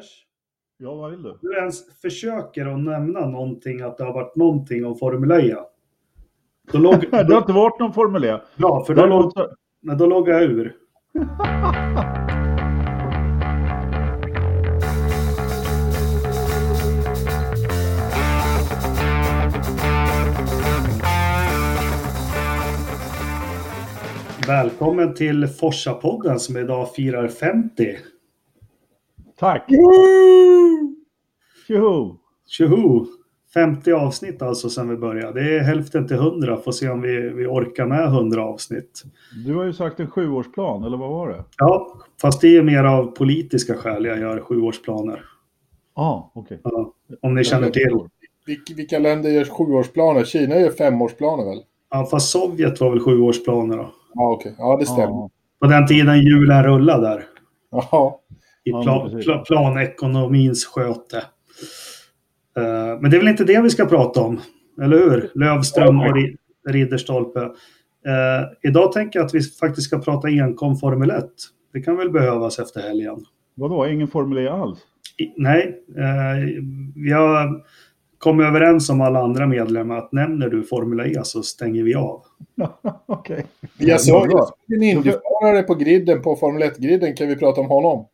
Anders, Ja, vad vill du? du ens försöker att nämna någonting, att det har varit någonting om Formel E. Då. Det har inte varit någon Formel E. Bra, för då, så- Nej, då loggar jag ur. Välkommen till Forsa-podden som idag firar 50. Tack! Tjoho! Tjoho! 50 avsnitt alltså sedan vi började. Det är hälften till 100. Får se om vi, vi orkar med 100 avsnitt. Du har ju sagt en sjuårsplan, eller vad var det? Ja, fast det är mer av politiska skäl jag gör sjuårsplaner. Ja, ah, okej. Ja, om ni känner till. Vilka, länder gör sjuårsplaner? Kina gör femårsplaner väl? Ja, fast Sovjet var väl sjuårsplaner då. Ja, okej. Ja, det stämmer. På den tiden hjulen rullade där. Ja. I Ja, pla, precis. pla, planekonomins sköte. Eh, men det är väl inte det vi ska prata om. Eller hur? Lövström och Ri- Ridderstolpe. Eh, idag tänker jag att vi faktiskt ska prata enkom Formel 1. Det kan väl behövas efter helgen. Vadå, ingen Formel E alls? I, nej, eh, vi har kommit överens om alla andra medlemmar att nämner du Formel E så stänger vi av. okej. Bra. jag såg en Indyförare på griden, på Formel 1-griden. Kan vi prata om honom?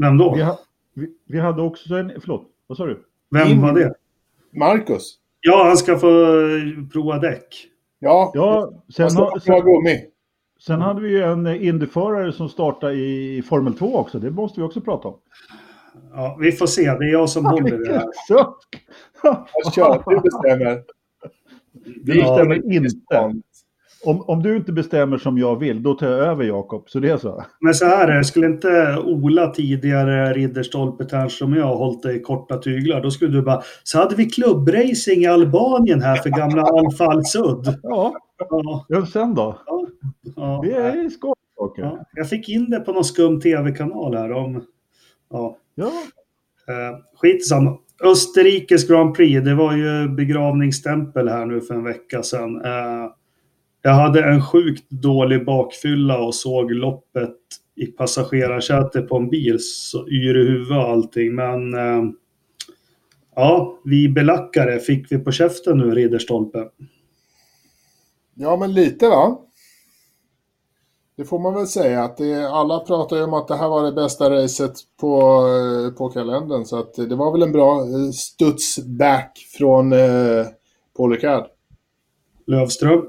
Vem då? Vi, ha, vi, vi hade också en... Förlåt, vad sa du? Vem var det? Marcus. Ja, han ska få eh, prova däck. Ja, Ja, sen, på sen, gummi. sen hade vi ju en Indyförare som startade i Formel 2 också. Det måste vi också prata om. Ja, vi får se. Det är jag som håller i det här. Jag kör, du bestämmer. Du Ja, bestämmer inte. Om, om du inte bestämmer som jag vill, då tar jag över Jakob. Så det är så. Men så här är det, skulle inte Ola tidigare Ridderstolpe Ternström och jag hållit dig i korta tyglar, då skulle du bara, så hade vi klubbracing i Albanien här för gamla Alfa Al-Sud. Ja, Ja, ja, sen då? ja, Det är skoj. saker. ja. Jag fick in det på någon skum tv-kanal här om, ja, Ja, eh, skit samma. Österrikes Grand Prix, det var ju begravningsstämpel här nu för en vecka sedan. Eh, jag hade en sjukt dålig bakfylla och såg loppet i passagerarsätet på en bil, så yr i huvudet och allting. Men eh, ja, vi belackare fick vi på käften nu, Ridderstolpe. Ja, men lite va? Det får man väl säga. att det, Alla pratar ju om att det här var det bästa racet på, eh, på kalendern. Så att det var väl en bra eh, studs back från eh, Paul Ricard. Lövström.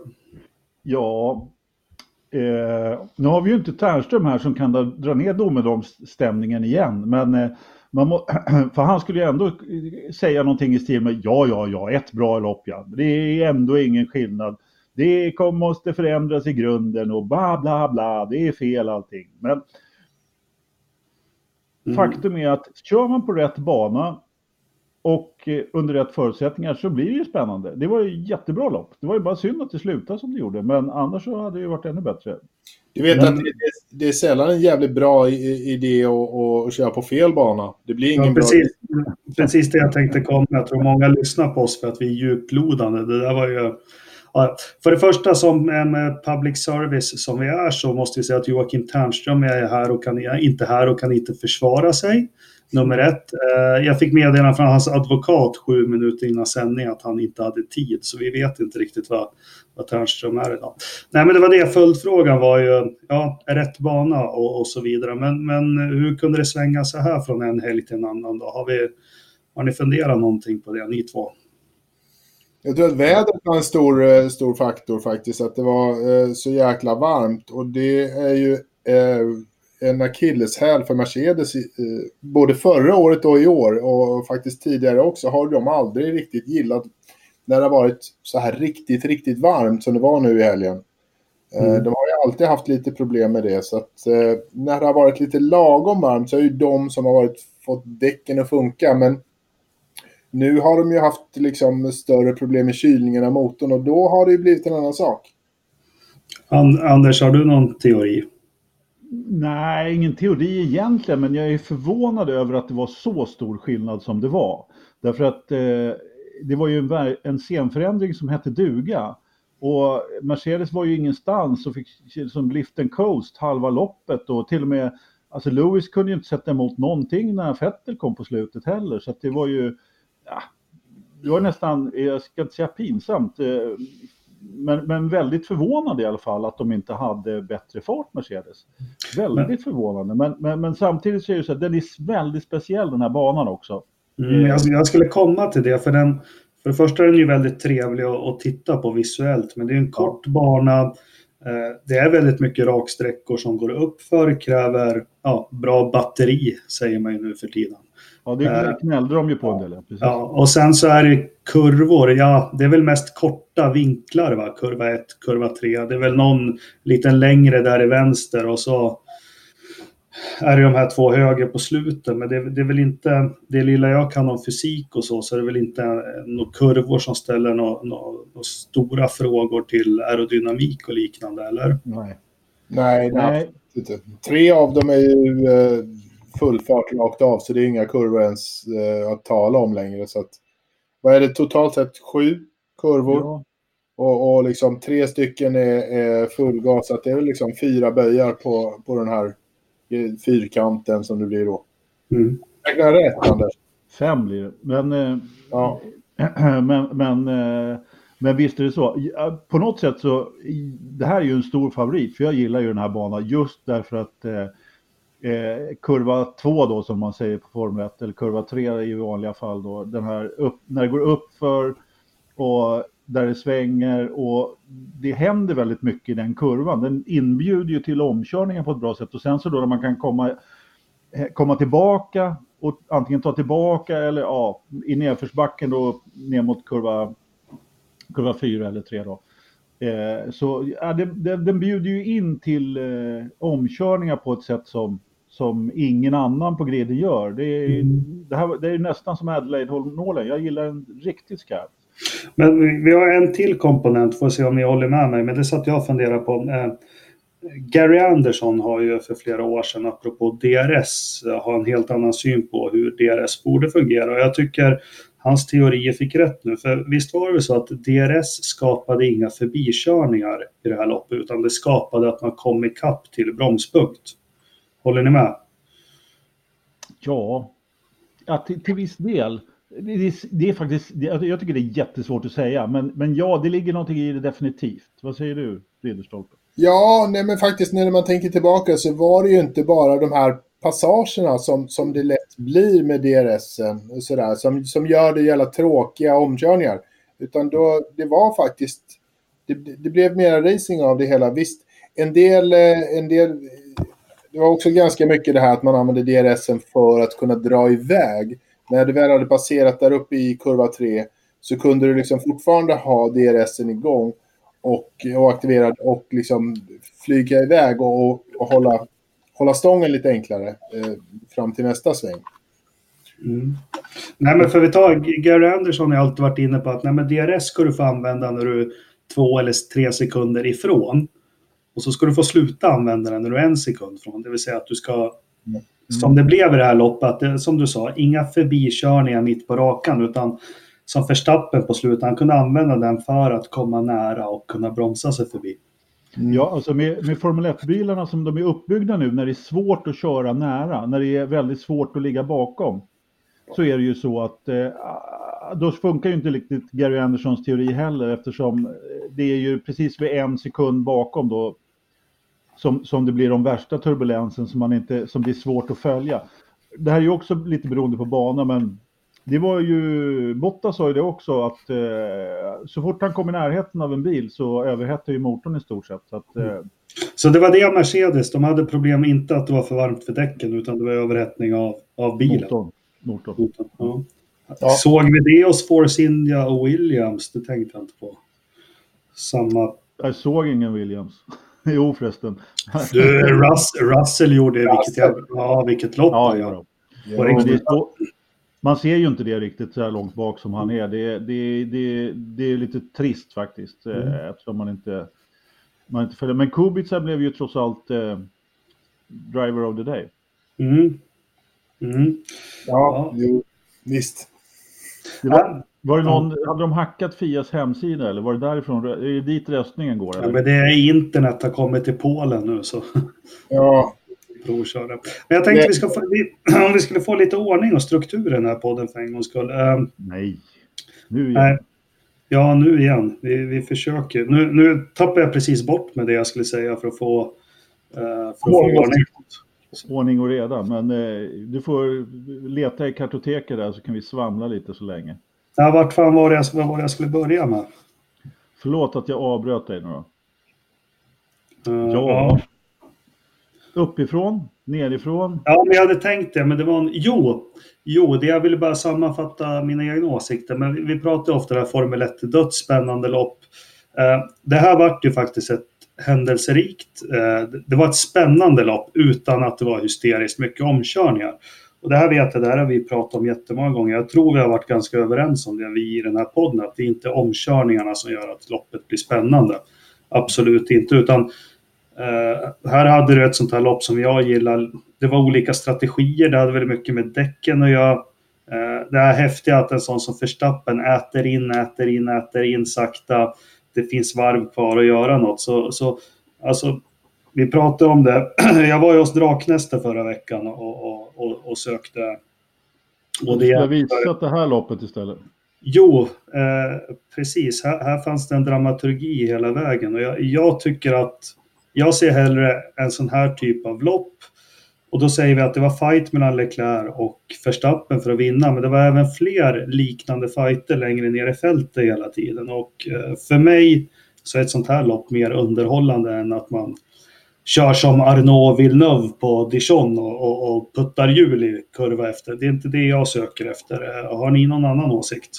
Ja. Eh, nu har vi ju inte Ternström här som kan dra- dra ner domedagsstämningen igen. Men eh, man må, för han skulle ju ändå eh, säga någonting i stil med ja, ja, ja, ett bra lopp ja. Det är ändå ingen skillnad. Det kom, måste förändras i grunden och bla bla bla. Det är fel allting. Men Mm. Faktum är att kör man på rätt bana och eh, under rätt förutsättningar så blir det ju spännande. Det var ju jättebra lopp. Det var ju bara synd att det slutade som det gjorde, men annars så hade det ju varit ännu bättre. Du vet Men- att det, det är sällan en jävligt bra idé att, att köra på fel bana. Det blir ingen Ja, bra... precis, precis det jag tänkte komma. Jag tror många lyssnar på oss för att vi är djuplodande. Det där var ju... Ja, för det första, som med public service som vi är, så måste vi säga att Joakim Ternström är här och kan, är inte här och kan inte försvara sig. Nummer ett. Eh, jag fick meddelande från hans advokat sju minuter innan sändning att han inte hade tid, så vi vet inte riktigt vad, vad Ternström är idag. Nej, men det var det. Följdfrågan var ju, ja, rätt bana och, och så vidare. Men, men hur kunde det svänga så här från en helg till en annan då? Har, vi, har ni funderat någonting på det, ni två? Jag tror att vädret var en stor, eh, stor faktor faktiskt. Att det var eh, så jäkla varmt. Och det är ju eh, en akilleshäl för Mercedes. Eh, både förra året och i år. Och faktiskt tidigare också har de aldrig riktigt gillat när det har varit så här riktigt, riktigt varmt som det var nu i helgen. Eh, Mm. De har ju alltid haft lite problem med det. Så att eh, när det har varit lite lagom varmt så är ju de som har varit, fått däcken att funka. Men nu har de ju haft liksom större problem med kylningen av motorn och då har det ju blivit en annan sak. An- Anders, har du någon teori? Nej, ingen teori egentligen, men jag är förvånad över att det var så stor skillnad som det var. Därför att eh, det var ju en, en scenförändring som hette duga. Och Mercedes var ju ingenstans och fick som lift and coast halva loppet och till och med alltså Lewis kunde ju inte sätta emot någonting när Vettel kom på slutet heller. Så att det var ju, ja, det var nästan, jag ska inte säga pinsamt, eh, men, men väldigt förvånande i alla fall att de inte hade bättre fart Mercedes. Väldigt men, förvånande, men, men, men, samtidigt så är det så att den är väldigt speciell den här banan också. Mm, jag, jag, skulle komma till det, för den, för det första är den ju väldigt trevlig att, titta på visuellt, men det är en kort bana. Eh, det är väldigt mycket raksträckor som går upp för, kräver ja, bra batteri, säger man ju nu för tiden. Ja, det eh, gnällde de ju på en del. Precis. Ja, och sen så är det kurvor. Ja, det är väl mest korta vinklar, va? Kurva 1, kurva 3. Det är väl någon liten längre där i vänster och så är det de här två höger på slutet. Men det, det, är väl inte, det lilla jag kan om fysik och så, så är det väl inte några kurvor som ställer några, några, stora frågor till aerodynamik och liknande, eller? Nej. Nej, nej. Inte. Tre av dem är ju eh, full fart rakt av, så det är inga kurvor ens eh, att tala om längre. Så att, vad är det totalt sett? Sju kurvor? Ja. Och, och liksom tre stycken är, är full gas, så att det är väl liksom fyra böjar på, på den här fyrkanten som det blir då. Mm. Jag rätt, Anders. Fem blir det. Men, eh, ja. men, men, eh, men visst är det så. På något sätt så, det här är ju en stor favorit, för jag gillar ju den här banan just därför att eh, kurva 2 då som man säger på Formel 1, eller kurva 3 i vanliga fall då, den här upp, när det går upp för och där det svänger och det händer väldigt mycket i den kurvan. Den inbjuder ju till omkörningar på ett bra sätt och sen så då när man kan komma, eh, komma tillbaka och antingen ta tillbaka eller ja, i nedförsbacken då ner mot kurva, kurva 4 eller 3 då. Eh, så ja, den, den, den bjuder ju in till eh, omkörningar på ett sätt som, som ingen annan på griden gör. Det är, mm. det här, det är nästan som Adelaide-nålen. Jag gillar den riktigt skarpt. Men vi har en till komponent, får se om ni håller med mig, men det satt jag och funderade på. Eh, Gary Anderson har ju för flera år sedan, apropå DRS, har en helt annan syn på hur DRS borde fungera. Och jag tycker hans teorier fick rätt nu. För visst var det så att DRS skapade inga förbikörningar i det här loppet, utan det skapade att man kom ikapp till bromspunkt. Håller ni med? Ja, ja till, till viss del. Det är, det är faktiskt, jag tycker det är jättesvårt att säga, men, men ja, det ligger någonting i det definitivt. Vad säger du, Ridderstolpe? Ja, nej men faktiskt när man tänker tillbaka så var det ju inte bara de här passagerna som, som det lätt blir med DRSen sådär, som, som gör det jävla tråkiga omkörningar. Utan då, det var faktiskt, det, det blev mera racing av det hela. Visst, en del, eh, en del, det var också ganska mycket det här att man använde DRSen för att kunna dra iväg när du väl hade passerat där uppe i kurva 3 så kunde du liksom fortfarande ha DRSen igång och, och aktiverad och liksom flyga iväg och, och, och hålla, hålla stången lite enklare eh, fram till nästa sväng. Mm. Nej, men för vi tar Gary Anderson har alltid varit inne på att nej, men DRS ska du få använda när du är två eller tre sekunder ifrån. Och så ska du få sluta använda den när du är en sekund från. Det vill säga att du ska mm som det blev i det här loppet. Som du sa, inga förbikörningar mitt på rakan utan som Verstappen på slutet, han kunde använda den för att komma nära och kunna bromsa sig förbi. Mm. Ja, alltså med, med Formel 1-bilarna som de är uppbyggda nu, när det är svårt att köra nära, när det är väldigt svårt att ligga bakom, så är det ju så att eh, då funkar ju inte riktigt Gary Andersons teori heller eftersom det är ju precis vid en sekund bakom då som, som det blir de värsta turbulensen som, man inte, som det är svårt att följa. Det här är ju också lite beroende på bana, men det var ju, Bottas sa ju det också, att eh, så fort han kom i närheten av en bil så överhettade ju motorn i stort sett. Så, att, eh... så det var det Mercedes, de hade problem inte att det var för varmt för däcken utan det var överhettning av, av bilen. Motorn. motorn. motorn ja. Ja. Såg vi det hos Force India och Williams? Det tänkte jag inte på. Samma... Jag såg ingen Williams. Jo förresten. Du, Russ, Russell gjorde vilket, jag, ja, vilket lopp ja, ja. ja man ser ju inte det riktigt så här långt bak som han är. Det, det, det, det är lite trist faktiskt eh, mm. eftersom man inte, man inte följer. Men Kubica blev ju trots allt eh, driver of the day. Mm. Mm. Ja, jo, visst. Det var, var det någon, hade de hackat Fias hemsida eller var det därifrån? Är det dit röstningen går? Eller? Ja, men det är internet har kommit till Polen nu så. Ja, provköra. Men jag tänkte vi ska få, om vi skulle få lite ordning och struktur i den här podden för en gångs skull. Um, nej, nu igen. Nej. Ja, nu igen. Vi, vi försöker. Nu, nu tappar jag precis bort med det jag skulle säga för att få, uh, för att få ordning. Ordning och reda, men uh, du får leta i kartoteket där så kan vi svamla lite så länge. Ja, vart fan var det jag, vad var det jag skulle börja med? Förlåt att jag avbröt dig nu då. Uh, ja. Uppifrån? Nerifrån? Ja, men jag hade tänkt det, men det var en... Jo, jo det jag ville bara sammanfatta mina egna åsikter. Men vi pratar ofta om det här Formel 1, dödsspännande lopp. Uh, det här vart ju faktiskt ett händelserikt. Uh, det var ett spännande lopp utan att det var hysteriskt mycket omkörningar. Och det här vet jag, det här har vi pratat om jättemånga gånger. Jag tror vi har varit ganska överens om det, vi i den här podden, att det är inte omkörningarna som gör att loppet blir spännande. Absolut inte, utan eh, här hade du ett sånt här lopp som jag gillar. Det var olika strategier, det hade väldigt mycket med däcken att göra. Eh, det är häftiga att en sån som Verstappen äter in, äter in, äter in sakta. Det finns varv kvar att göra något. Så, så alltså, vi pratade om det. Jag var ju hos Draknäste förra veckan och, och, och, och sökte. Och det, du skulle visat det här loppet istället. Jo, eh, precis. Här, här, fanns det en dramaturgi hela vägen och jag, jag, tycker att jag ser hellre en sån här typ av lopp. Och då säger vi att det var fight mellan Leclerc och Verstappen för att vinna, men det var även fler liknande fighter längre ner i fältet hela tiden. Och eh, för mig så är ett sånt här lopp mer underhållande än att man kör som Arnaud Villeneuve på Dijon och, och, och puttar hjul i kurva efter. Det är inte det jag söker efter. Eh, har ni någon annan åsikt?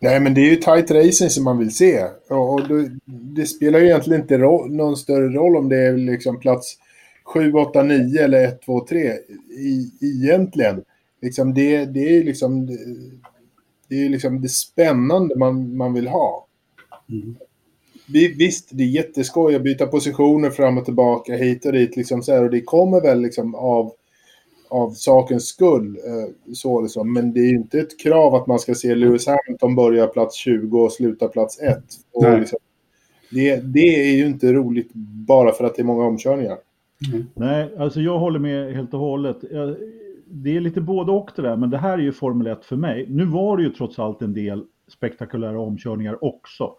Nej, men det är ju tight racing som man vill se. Och, det, spelar ju egentligen inte någon större roll om det är liksom plats 7, 8, 9 eller 1, 2, 3. I, egentligen. Liksom det, det är liksom det, det är liksom det spännande man, man vill ha. Mm visst, det är jätteskoj att byta positioner fram och tillbaka hit och dit. Liksom så här, och det kommer väl liksom av, av sakens skull. Eh, så liksom. Men det är ju inte ett krav att man ska se Lewis Hamilton börja plats 20 och sluta plats 1. liksom, det, det är ju inte roligt bara för att det är många omkörningar. Mm. Nej, alltså jag håller med helt och hållet. Det är lite både och det där, men det här är ju Formel 1 för mig. Nu var det ju trots allt en del spektakulära omkörningar också.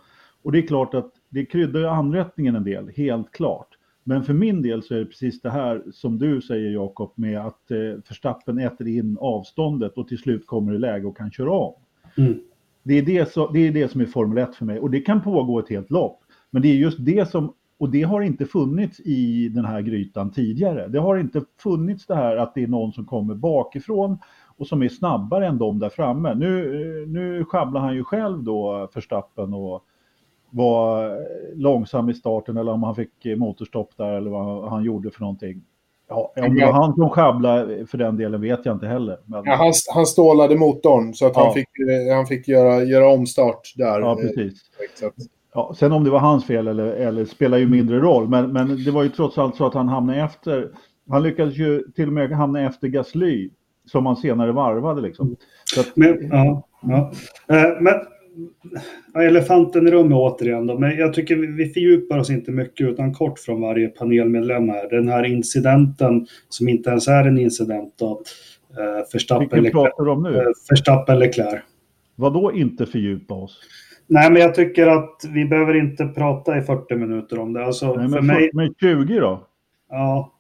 Och det är klart att det kryddar ju anrättningen en del, helt klart. Men för min del så är det precis det här som du säger Jakob med att eh, Verstappen äter in avståndet och till slut kommer det läge och kan köra om. Mm. Det, är det, så, det är det som är Formel 1 för mig och det kan pågå ett helt lopp. Men det är just det som, och det har inte funnits i den här grytan tidigare. Det har inte funnits det här att det är någon som kommer bakifrån och som är snabbare än de där framme. Nu, eh, nu sjabblar han ju själv då Verstappen och var långsam i starten eller om han fick motorstopp där eller vad han gjorde för någonting. Ja, om det var han som sjabblade för den delen vet jag inte heller. Men... Ja, han, han stålade motorn så att ja. han fick, eh, han fick göra, göra omstart där. Ja, precis. Ja, sen om det var hans fel eller, eller spelar ju mindre roll, men, men det var ju trots allt så att han hamnade efter. Han lyckades ju till och med hamna efter Gasly som han senare varvade liksom. Att... Men, ja, ja. Eh, men elefanten i rummet återigen då, men jag tycker vi fördjupar oss inte mycket utan kort från varje panelmedlem här. Den här incidenten som inte ens är en incident då. Eh, Verstappen, nu? Eh, Leclerc. Vad då inte fördjupa oss? Nej, men jag tycker att vi behöver inte prata i 40 minuter om det. Alltså, Nej, men, för mig... men 20 då? Ja,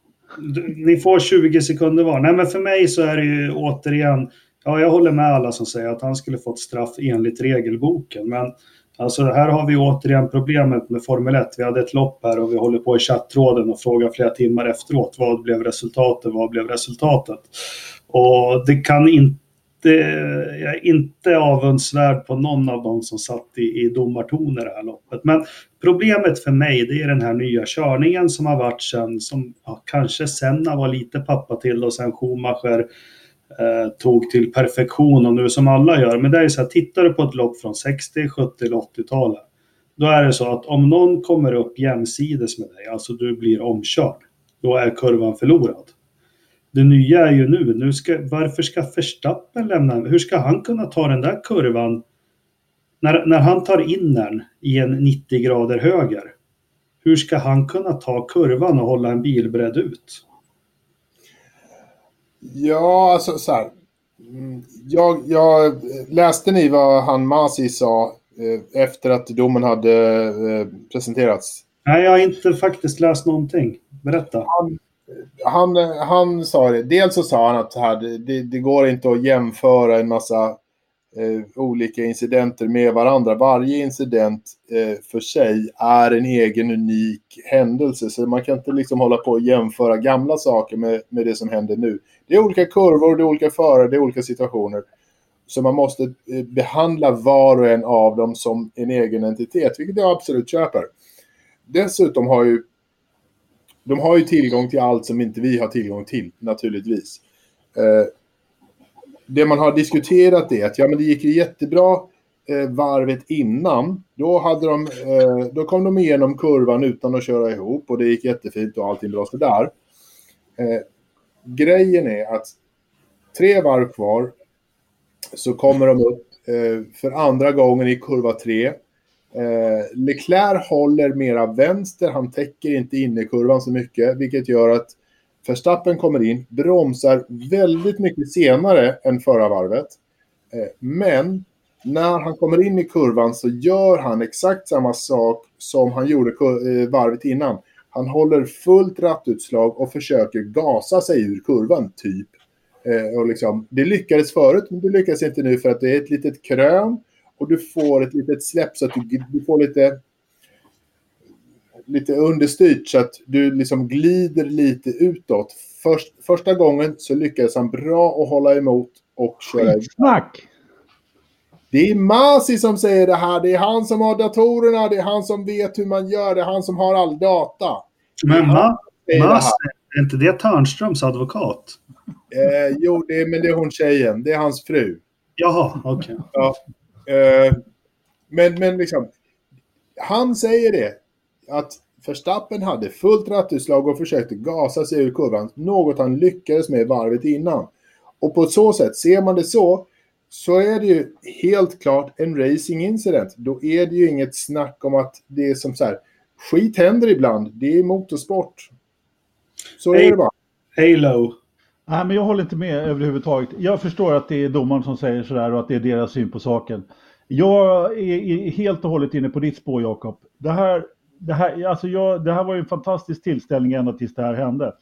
ni får 20 sekunder var. Nej, men för mig så är det ju återigen Ja, jag håller med alla som säger att han skulle fått straff enligt regelboken. Men alltså, här har vi återigen problemet med Formel 1. Vi hade ett lopp här och vi håller på i chattråden och frågar flera timmar efteråt. Vad blev resultatet? Vad blev resultatet? Och det kan inte jag är inte avundsvärd på någon av dem som satt i, i domartoner det här loppet. Men problemet för mig det är den här nya körningen som har varit sen, som ja, kanske Senna var lite pappa till och sen Schumacher eh, tog till perfektion och nu som alla gör. Men det är så här, tittar du på ett lopp från 60, 70 eller 80-talet. Då är det så att om någon kommer upp jämsides med dig, alltså du blir omkörd, då är kurvan förlorad. Det nya är ju nu, nu ska, varför ska Verstappen lämna, hur ska han kunna ta den där kurvan när, när han tar in den i en 90 grader höger? hur ska han kunna ta kurvan och hålla en bilbredd ut? Ja, alltså så här. Mm, Jag, jag läste ni vad han Masi sa eh, efter att domen hade eh, presenterats? Nej, jag har inte faktiskt läst någonting. Berätta. Han, han sa det. Dels så sa han att det, här, det, det går inte att jämföra en massa eh, olika incidenter med varandra. Varje incident eh, för sig är en egen unik händelse. Så man kan inte liksom hålla på och jämföra gamla saker med, med det som händer nu. Det är olika kurvor, det är olika förare, det är olika situationer. Så man måste eh, behandla var och en av dem som en egen entitet, vilket jag absolut köper. Dessutom har ju de har ju tillgång till allt som inte vi har tillgång till, naturligtvis. Eh, det man har diskuterat är att ja, men det gick ju jättebra eh, varvet innan. Då, hade de, eh, då kom de igenom kurvan utan att köra ihop och det gick jättefint och allting bra sådär. Eh, grejen är att tre varv kvar så kommer de upp eh, för andra gången i kurva tre. Eh, Leclerc håller mera vänster, han täcker inte innerkurvan så mycket, vilket gör att Verstappen kommer in, bromsar väldigt mycket senare än förra varvet. Eh, men när han kommer in i kurvan så gör han exakt samma sak som han gjorde eh, varvet innan. Han håller fullt rattutslag och försöker gasa sig ur kurvan, typ. Eh, och liksom, det lyckades förut, men det lyckas inte nu för att det är ett litet krön och du får ett litet släpp så att du, du får lite lite understyrt så att du liksom glider lite utåt. Först, första gången så lyckades han bra att hålla emot och köra. Skitsnack! Det är Masi som säger det här. Det är han som har datorerna. Det är han som vet hur man gör. Det är han som har all data. Men Ma- säger det Mas, är inte det Törnströms advokat? Eh, jo, det är, men det är hon tjejen. Det är hans fru. Jaha, okej. Ja. Eh, men, men liksom, han säger det. Att Verstappen hade fullt rattutslag och försökte gasa sig ur kurvan. Något han lyckades med varvet innan. Och på så sätt, ser man det så, så är det ju helt klart en racing incident. Då är det ju inget snack om att det är som så här, skit händer ibland. Det är motorsport. Så är det bara. Halo. Nej, men jag håller inte med överhuvudtaget. Jag förstår att det är domaren som säger sådär och att det är deras syn på saken. Jag är är helt och hållet inne på ditt spår, Jakob. Det här, det, här, alltså jag, det här var ju en fantastisk tillställning ända tills det här hände.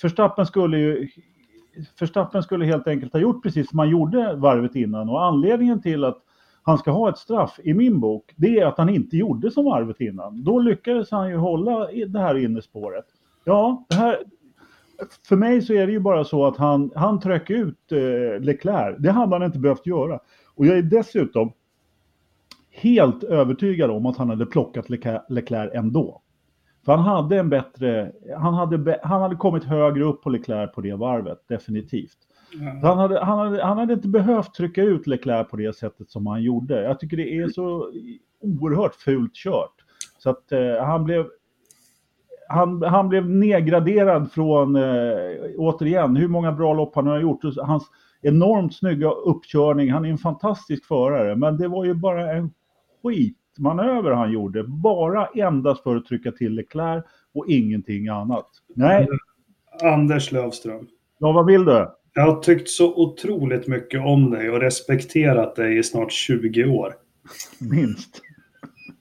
Förstappen skulle ju Förstappen skulle helt enkelt ha gjort precis som han gjorde varvet innan och anledningen till att han ska ha ett straff i min bok, det är att han inte gjorde som varvet innan. Då lyckades han ju hålla det här innespåret. Ja, det här, för mig så är det ju bara så att han, han tryckte ut eh, Leclerc. Det hade han inte behövt göra. Och jag är dessutom helt övertygad om att han hade plockat Leclerc- Leclerc ändå. För han hade en bättre, han hade, han hade kommit högre upp på Leclerc på det varvet, definitivt. Så Han hade, han, hade, han hade inte behövt trycka ut Leclerc på det sättet som han gjorde. Jag tycker det är så oerhört fult kört. Så att eh, han blev han, han blev nedgraderad från, eh, återigen, hur många bra lopp han har gjort. Hans enormt snygga uppkörning, han är en fantastisk förare. Men det var ju bara en skitmanöver han gjorde. Bara endast för att trycka till Leclerc och ingenting annat. Nej, Anders Lövström. ja, vad vill du? Jag har tyckt så otroligt mycket om dig och respekterat dig i snart 20 år. Minst.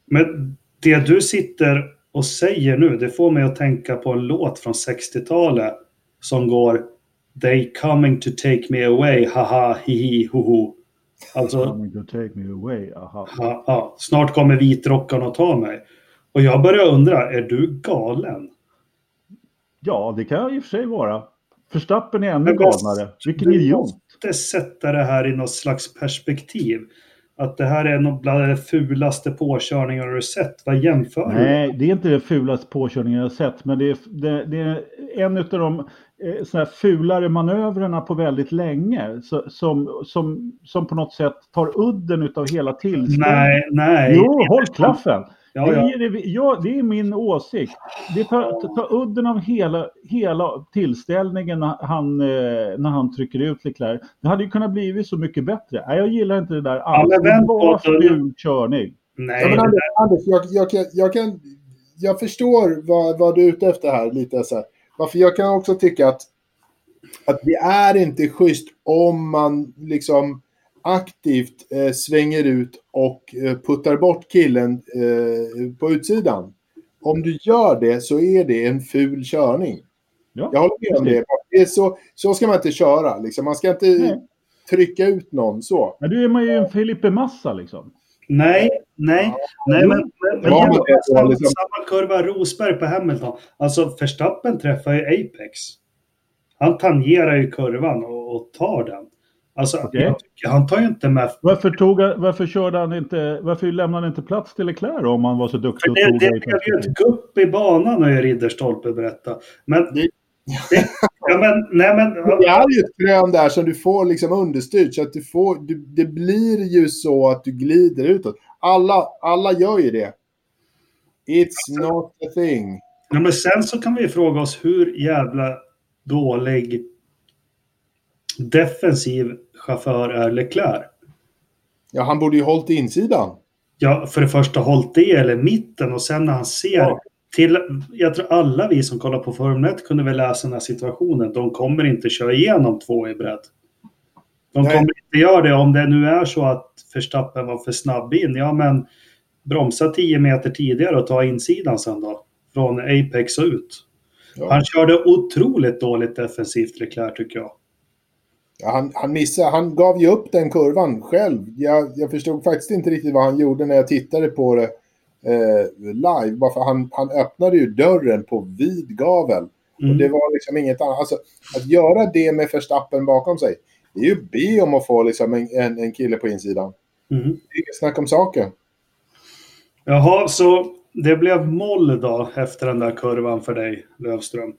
Men det du sitter och säger nu, det får mig att tänka på en låt från 60-talet som går They coming to take me away, haha, hihi, hoho. Alltså, Coming to take me away, aha. ja, ja, snart kommer vitrockarna att ta mig. Och jag börjar undra, är du galen? Ja, det kan jag i och för sig vara. Förstappen är ännu galnare. Vilken du idiot. måste sätta det här i något slags perspektiv. Att det här är nog bland de fulaste påkörningar du sett. Vad jämför du? Nej, det är inte det fulaste påkörningen jag sett, men det är, det, det är en av de eh, fulare manövrarna på väldigt länge så, som, som, som på något sätt tar udden av hela tillståndet. Nej, nej. Jo, håll klaffen! Ja, det, ja. är, det, ja, det är min åsikt. Det tar, tar udden av hela, hela tillställningen när han, eh, när han trycker ut Leclerc. Det hade ju kunnat blivit så mycket bättre. Nej, jag gillar inte det där alls. men det var ful körning. Nej, Ja, men Anders, Anders jag, jag, kan, jag kan jag förstår vad, vad du är ute efter här lite så här. Varför jag kan också tycka att, att det är inte schysst om man liksom aktivt eh, svänger ut och eh, puttar bort killen eh, på utsidan. Om du gör det så är det en ful körning. Ja, Jag håller med om det. det är så, så ska man inte köra. Liksom. Man ska inte Nej. trycka ut någon så. Men du är man ju en Felipe Massa liksom. Nej, nej, nej, men, men, men Ja, samma, liksom- samma kurva Rosberg på Hamilton. Alltså Verstappen träffar ju Apex. Han tangerar ju kurvan och, och tar den. Alltså, Okej. jag tycker, han tar ju inte med... Varför, tog, han- varför, körde han inte, varför lämnade han inte plats till Leclerc om han var så duktig För det, blev ju ett gupp i banan har ju Ridderstolpe berättat. Men... Det- ja, men, nej, men, Det är ju ett krön där som du får liksom understyrt så att du får, du, det blir ju så att du glider utåt. Alla, alla gör ju det. It's not a thing. Ja, men sen så kan vi fråga oss hur jävla dålig defensiv chaufför är Leclerc? Ja, han borde ju hållit insidan. Ja, för det första hållit det eller mitten och sen när han ser Ja. till, jag tror alla vi som kollar på Formel 1 kunde väl läsa den här situationen. De kommer inte köra igenom två i bredd. De Nej. kommer inte göra det om det nu är så att Verstappen var för snabb in. Ja, men bromsa 10 meter tidigare och ta insidan sen då. Från Apex och ut. Ja. Han körde otroligt dåligt defensivt Leclerc tycker jag. Ja, han, han missade, han gav ju upp den kurvan själv. Jag, jag förstod faktiskt inte riktigt vad han gjorde när jag tittade på det eh, live. Bara för han, han öppnade ju dörren på vid gavel. Mm. Och det var liksom inget annat. Alltså, att göra det med Verstappen bakom sig. Det är ju be om att få liksom en, en, en kille på insidan. Mm. Det är inget snack om saken. Jaha, så det blev moll då efter den där kurvan för dig, Lövström.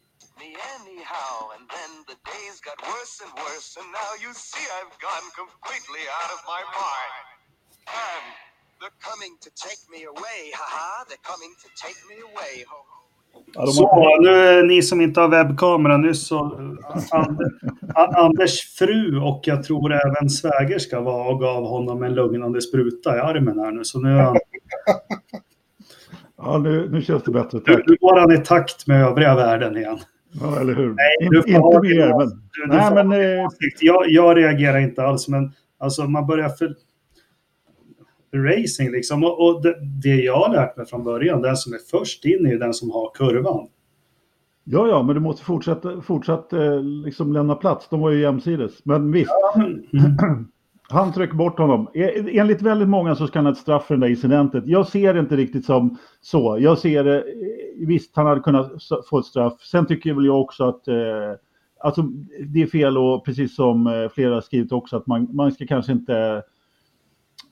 Anyhow. And now you see I've gone completely out of my mind. And they're coming to take me away, haha, they're coming to take me away. Ho, Så, nu ni som inte har webbkamera nyss så eh, Anders fru och jag tror även svägerska var och gav honom en lugnande spruta i armen här nu. Så nu, är han, ja, nu, nu känns det bättre, nu, tack. nu går han i takt med övriga världen igen. Ja, eller hur? Nej, In, inte mer, men... Du, Nej, men... Eh, jag, jag reagerar inte alls, men alltså man börjar för racing liksom. Och, och det, det jag har lärt mig från början, den som är först in är ju den som har kurvan. ja, ja, men du måste fortsätta, fortsätta eh, liksom lämna plats. De var ju jämsides. Men visst, Mm. han tryckte bort honom. E, enligt väldigt många så ska han ha ett straff för den där incidentet. Jag ser det inte riktigt som så. Jag ser det, visst han hade kunnat få ett straff. Sen tycker väl jag också att eh, alltså, det är fel och precis som eh, flera har skrivit också att man, man ska kanske inte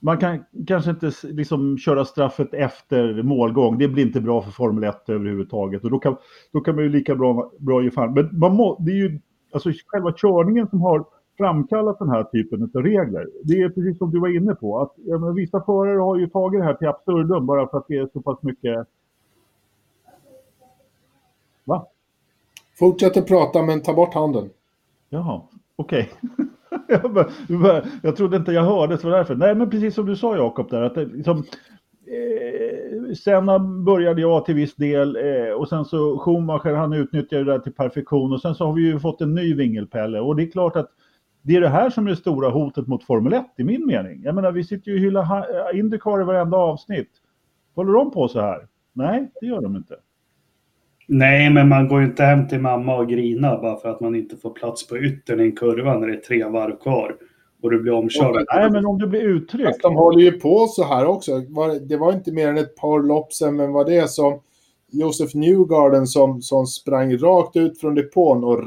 man kan kanske inte liksom köra straffet efter målgång. Det blir inte bra för Formel 1 överhuvudtaget. Och då kan, då kan man ju lika bra, bra ge fan. Men man må, det är ju alltså själva körningen som har framkallat den här typen av regler. Det är precis som du var inne på. Att, ja, men vissa förare har ju tagit det här till absurdum bara för att det är så pass mycket... Va? Fortsätt att prata men ta bort handen. Jaha, okej. jag, bara- jag bara- jag trodde inte jag hörde, så därför. Nej, men precis som du sa Jakob där, att det, liksom, eh, Senna började jag till viss del eh, och sen så Schumacher han utnyttjade det där till perfektion och sen så har vi ju fått en ny vingelpelle och det är klart att det är det här som är det stora hotet mot Formel 1 i min mening. Jag menar, vi sitter ju och hyllar ha- Indycar i varenda avsnitt. Håller de på så här? Nej, det gör de inte. Nej, men man går ju inte hem till mamma och grinar bara för att man inte får plats på yttern i en kurva när det är tre varv kvar och du blir omkörd. Nej, men om du blir uttryckt. Fast de håller ju på så här också. Det var inte mer än ett par lopp sen, men var det som Josef Newgarden som, som sprang rakt ut från depån och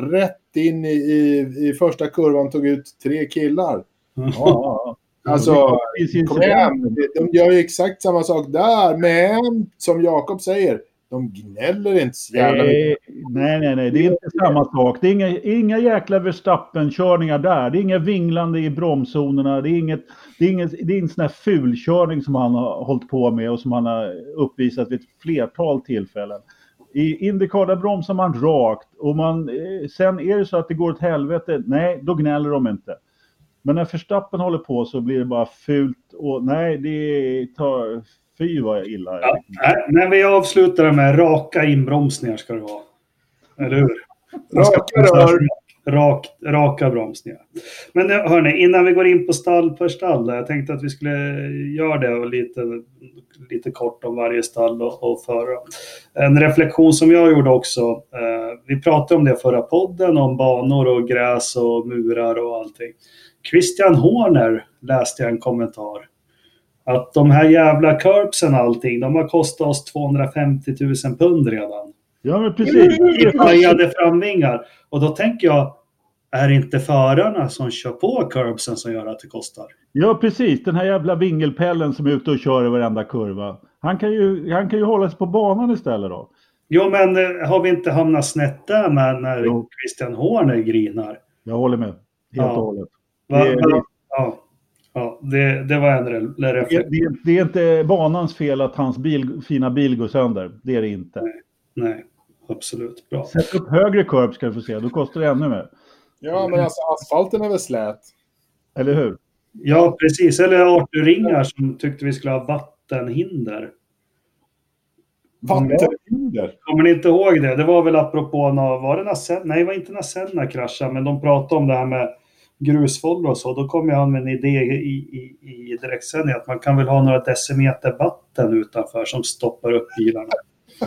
rätt in i, i, i första kurvan tog ut tre killar. Ja, ja. Alltså, Precis, kom igen. De gör ju exakt samma sak där, men som Jakob säger, de gnäller inte så jävla mycket. Nej, nej, nej, nej, det är inte samma sak. Det är inga, inga jäkla Verstappen-körningar där. Det är inga vinglande i bromszonerna. Det är, inget, det är, inget, det är en sån här fulkörning som han har hållit på med och som han har uppvisat vid ett flertal tillfällen. I Indycar där bromsar man rakt och man, eh, sen är det så att det går åt helvete, nej, då gnäller de inte. Men när Verstappen håller på så blir det bara fult och nej, det tar Fy vad illa. Ja, nej, men vi avslutar med raka inbromsningar ska det vara. Eller hur? Raka rör. Rak, raka bromsningar. Men hörni, innan vi går in på stall per stall. Jag tänkte att vi skulle göra det och lite, lite kort om varje stall och, och förra. En reflektion som jag gjorde också. Eh, vi pratade om det förra podden, om banor och gräs och murar och allting. Christian Horner läste jag en kommentar. Att de här jävla curbsen och allting, de har kostat oss 250 000 pund redan. Ja, men precis. I pajade framvingar. Och då tänker jag, är det inte förarna som kör på curbsen som gör att det kostar? Ja, precis. Den här jävla vingelpellen som är ute och kör i varenda kurva. Han kan ju, han kan ju hålla sig på banan istället då. Jo, men eh, har vi inte hamnat snett där med när Jo. Christian Horner grinar? Jag håller med. Helt Ja. och hållet. Va, ja, ja det, det var en re- Det, reflektion. det, det är inte banans fel att hans bil, fina bil går sönder. Det är det inte. Nej, absolut. Bra. Sätt upp högre curb ska du få se. Då kostar det ännu mer. Ja, men alltså asfalten är väl slät? Eller hur? Ja, precis. Eller Arthur Ringar som tyckte vi skulle ha vattenhinder. Vattenhinder. Kommer ni inte ihåg det? Det var väl apropå, nå- var det när Senna, nej det var inte när Senna kraschade, men de pratade om det här med grusfållor och så. Då kom jag med en idé i, i, i direktsändning att man kan väl ha några decimeter vatten utanför som stoppar upp bilarna.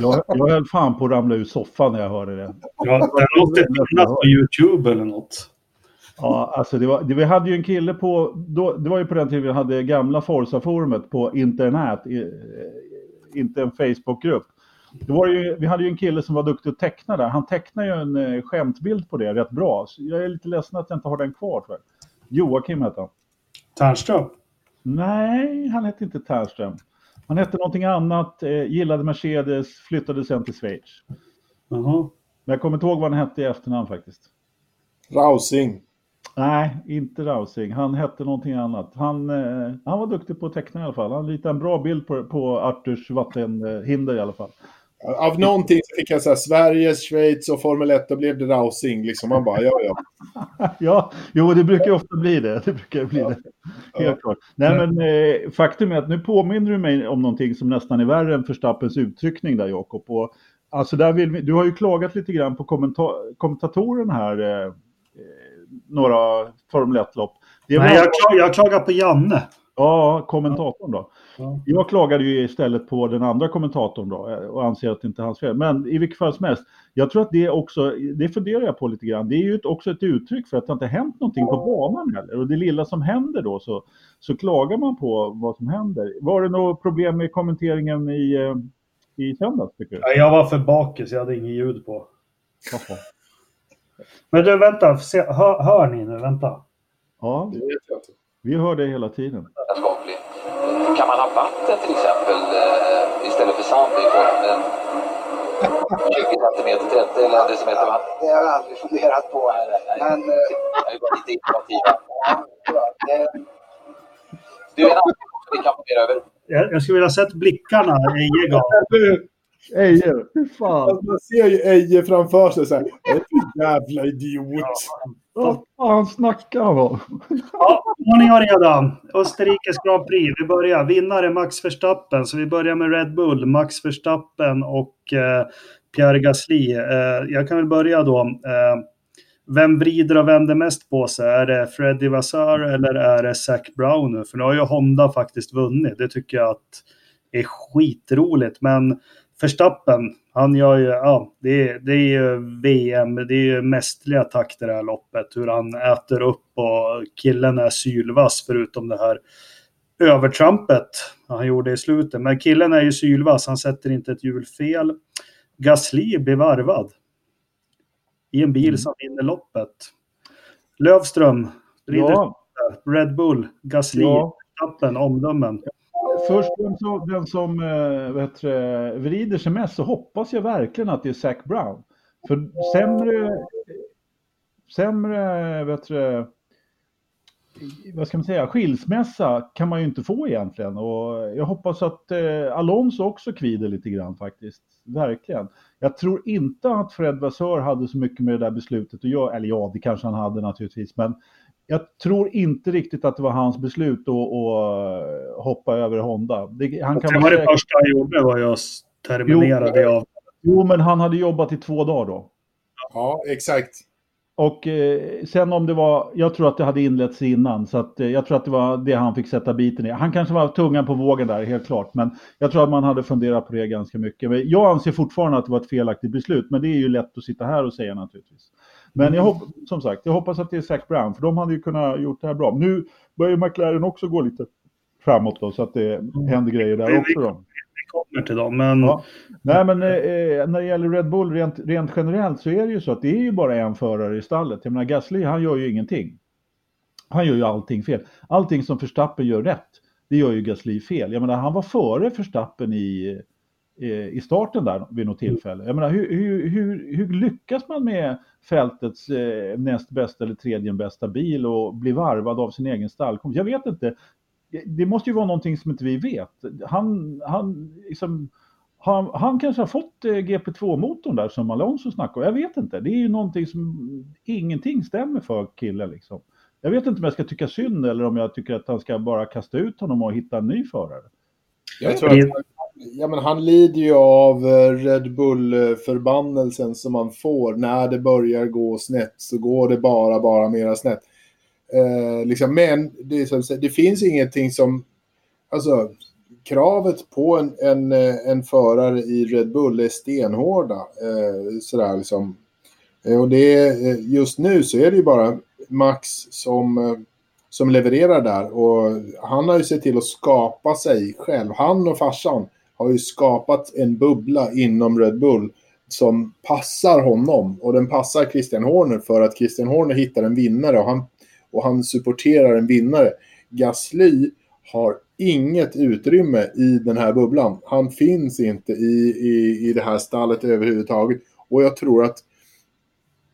Jag, jag höll fan på att ramla ur soffan när jag hörde det. Ja, det något annat på YouTube eller något. Ja, alltså det var, det, vi hade ju en kille på, då, det var ju på den tiden vi hade gamla Forza-forumet på internet, i, eh, inte en Facebookgrupp. Då var det ju, vi hade ju en kille som var duktig att teckna där. Han tecknade ju en eh, skämtbild på det rätt bra. Så jag är lite ledsen att jag inte har den kvar. Jag. Joakim hette han. Tärnström? Nej, han hette inte Tärnström. Han hette någonting annat, eh, gillade Mercedes, flyttade sen till Schweiz. Jaha. Men jag kommer inte ihåg vad han hette i efternamn faktiskt. Rausing. Nej, inte Rausing. Han hette någonting annat. Han, eh, han var duktig på att teckna i alla fall. Han ritade en bra bild på, på Arturs vattenhinder i alla fall. Av någonting så fick jag säga Sverige, Schweiz och Formel 1, då blev det Rausing. Liksom. Man bara, ja, ja. Ja, jo, det brukar ju ofta bli det. Det brukar bli det. Helt klart. Nej, men eh, faktum är att nu påminner du mig om någonting som nästan är värre än Förstappens uttryckning där, Jakob. Och, alltså, där vill vi, du har ju klagat lite grann på kommenta- kommentatorn här, eh, eh, några Formel 1-lopp. Det var- Nej, jag, klag, jag klagar på Janne. Ja, kommentatorn då. Ja. Jag klagade ju istället på den andra kommentatorn då eh, och anser att det inte är hans fel. Men i vilket fall som helst, jag tror att det också, det funderar jag på lite grann, det är ju också ett uttryck för att det inte hänt någonting på banan heller. Och det lilla som händer då så, så klagar man på vad som händer. Var det något problem med kommenteringen i, eh, i söndags tycker du? Ja, Jag var för bakis, jag hade inget ljud på. Jaha. Men du, vänta. Se, hör, hör ni nu? Vänta. Ja, vi hör det hela tiden. Kan man ha vatten till exempel eh, istället för sand i formen? 20 centimeter, 30 eller en decimeter vatten? Det har jag aldrig funderat på. Nej, nej, nej. Men eh, Jag är bara lite innovativa. det, Du, en annan sak som vi kan fundera över. Jag, jag skulle vilja sett blickarna Eje gav. Eje, fy fan. Man ser ju Eje framför sig så här. "Ett Jävla idiot. Vad fan snackar han om? Ja, ordning och reda. Österrikes Grand Prix. Vi börjar. Vinnare Max Verstappen. Så vi börjar med Red Bull, Max Verstappen och eh, Pierre Gasly. Eh, jag kan väl börja då. Eh, vem vrider och vänder mest på sig? Är det Freddie Vassar eller är det Zac Brown nu? För nu har ju Honda faktiskt vunnit. Det tycker jag att är skitroligt. Men Verstappen, han gör ju, ja, det är, det är ju VM, det är ju mästerliga takter det här loppet. Hur han äter upp och killen är sylvass förutom det här övertrampet han gjorde i slutet. Men killen är ju sylvass, han sätter inte ett hjul fel. Gasly blir varvad i en bil som vinner loppet. Lövström, rider Ja, Red Bull, Gasly, Ja. Verstappen, omdömen. Först den som, den som eh, vet, vrider sig mest så hoppas jag verkligen att det är Zac Brown. För sämre, sämre vet vad ska man säga, skilsmässa kan man ju inte få egentligen. Och jag hoppas att eh, Alonso också kvider lite grann faktiskt. Verkligen. Jag tror inte att Fred Vassör hade så mycket med det där beslutet att göra. Eller ja, det kanske han hade naturligtvis. Men jag tror inte riktigt att det var hans beslut att, att hoppa över Honda. Det, han kan det var det första han gjorde var ju att terminera det av. Jo, men han hade jobbat i två dagar då. Ja, exakt. Och eh, sen om det var, jag tror att det hade inletts innan, så att, eh, jag tror att det var det han fick sätta biten i. Han kanske var tungan på vågen där, helt klart, men jag tror att man hade funderat på det ganska mycket. Men jag anser fortfarande att det var ett felaktigt beslut, men det är ju lätt att sitta här och säga naturligtvis. Men jag hoppas, som sagt, jag hoppas att det är Zac Brown, för de hade ju kunnat gjort det här bra. Nu börjar McLaren också gå lite framåt då, så att det händer grejer där också. Då kommer till dem. Men... Ja. Nej, men eh, när det gäller Red Bull rent, rent generellt så är det ju så att det är ju bara en förare i stallet. Jag menar Gasly, han gör ju ingenting. Han gör ju allting fel. Allting som Verstappen gör rätt, det gör ju Gasly fel. Jag menar, han var före Verstappen i, i starten där vid något tillfälle. Jag menar, hur, hur, hur, hur lyckas man med fältets eh, näst bästa eller tredje bästa bil och bli varvad av sin egen stallkompis? Jag vet inte det måste ju vara någonting som inte vi vet. Han, han, liksom, han, han kanske har fått eh, GP2-motorn där som Alonso snackar om. Jag vet inte. Det är ju någonting som ingenting stämmer för killen liksom. Jag vet inte om jag ska tycka synd eller om jag tycker att han ska bara kasta ut honom och hitta en ny förare. Jag tror att ja, men han lider ju av eh, Red Bull-förbannelsen som man får. När det börjar gå snett så går det bara, bara mera snett. Eh, liksom, men det, det finns ingenting som... Alltså, kravet på en, en, eh, en förare i Red Bull är stenhårda. Eh, sådär liksom. Eh, och det är, just nu så är det ju bara Max som, som levererar där. Och han har ju sett till att skapa sig själv. Han och farsan har ju skapat en bubbla inom Red Bull som passar honom. Och den passar Christian Horner för att Christian Horner hittar en vinnare. Och han och han supporterar en vinnare. Gasly har inget utrymme i den här bubblan. Han finns inte i, i, i det här stallet överhuvudtaget. Och jag tror att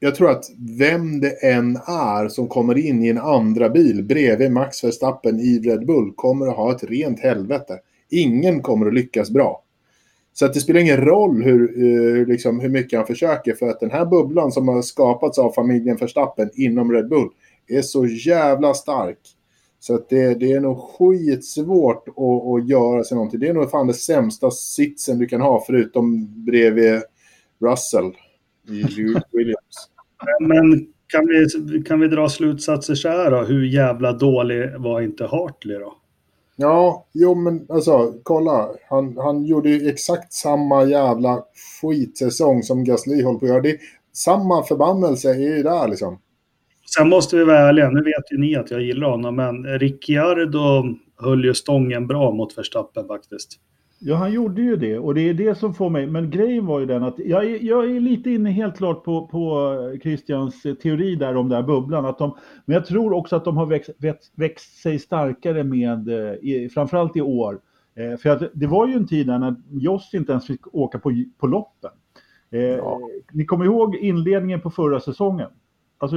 jag tror att vem det än är som kommer in i en andra bil bredvid Max Verstappen i Red Bull kommer att ha ett rent helvete. Ingen kommer att lyckas bra. Så att det spelar ingen roll hur, eh, hur, liksom, hur mycket han försöker för att den här bubblan som har skapats av familjen Verstappen inom Red Bull är så jävla stark. Så att det, det är nog skitsvårt att, att göra sig någonting. Det är nog fan det sämsta sitsen du kan ha förutom bredvid Russell i Williams. Men kan vi, kan vi dra slutsatser så här då? Hur jävla dålig var inte Hartley då? Ja, jo men alltså kolla. Han, han gjorde ju exakt samma jävla skitsäsong som Gasly håller på att göra. Det, samma förbannelse är ju där liksom. Sen måste vi vara ärliga, nu vet ju ni att jag gillar honom, men Ricciardo höll ju stången bra mot Verstappen faktiskt. Ja, han gjorde ju det och det är det som får mig, men grejen var ju den att jag är, jag är lite inne helt klart på, på Christians teori där om den här bubblan, att de, men jag tror också att de har växt, växt, växt sig starkare med, eh, i, framförallt i år. Eh, för att det var ju en tid där när Joss inte ens fick åka på, på loppen. Eh, ja. Ni kommer ihåg inledningen på förra säsongen? Alltså,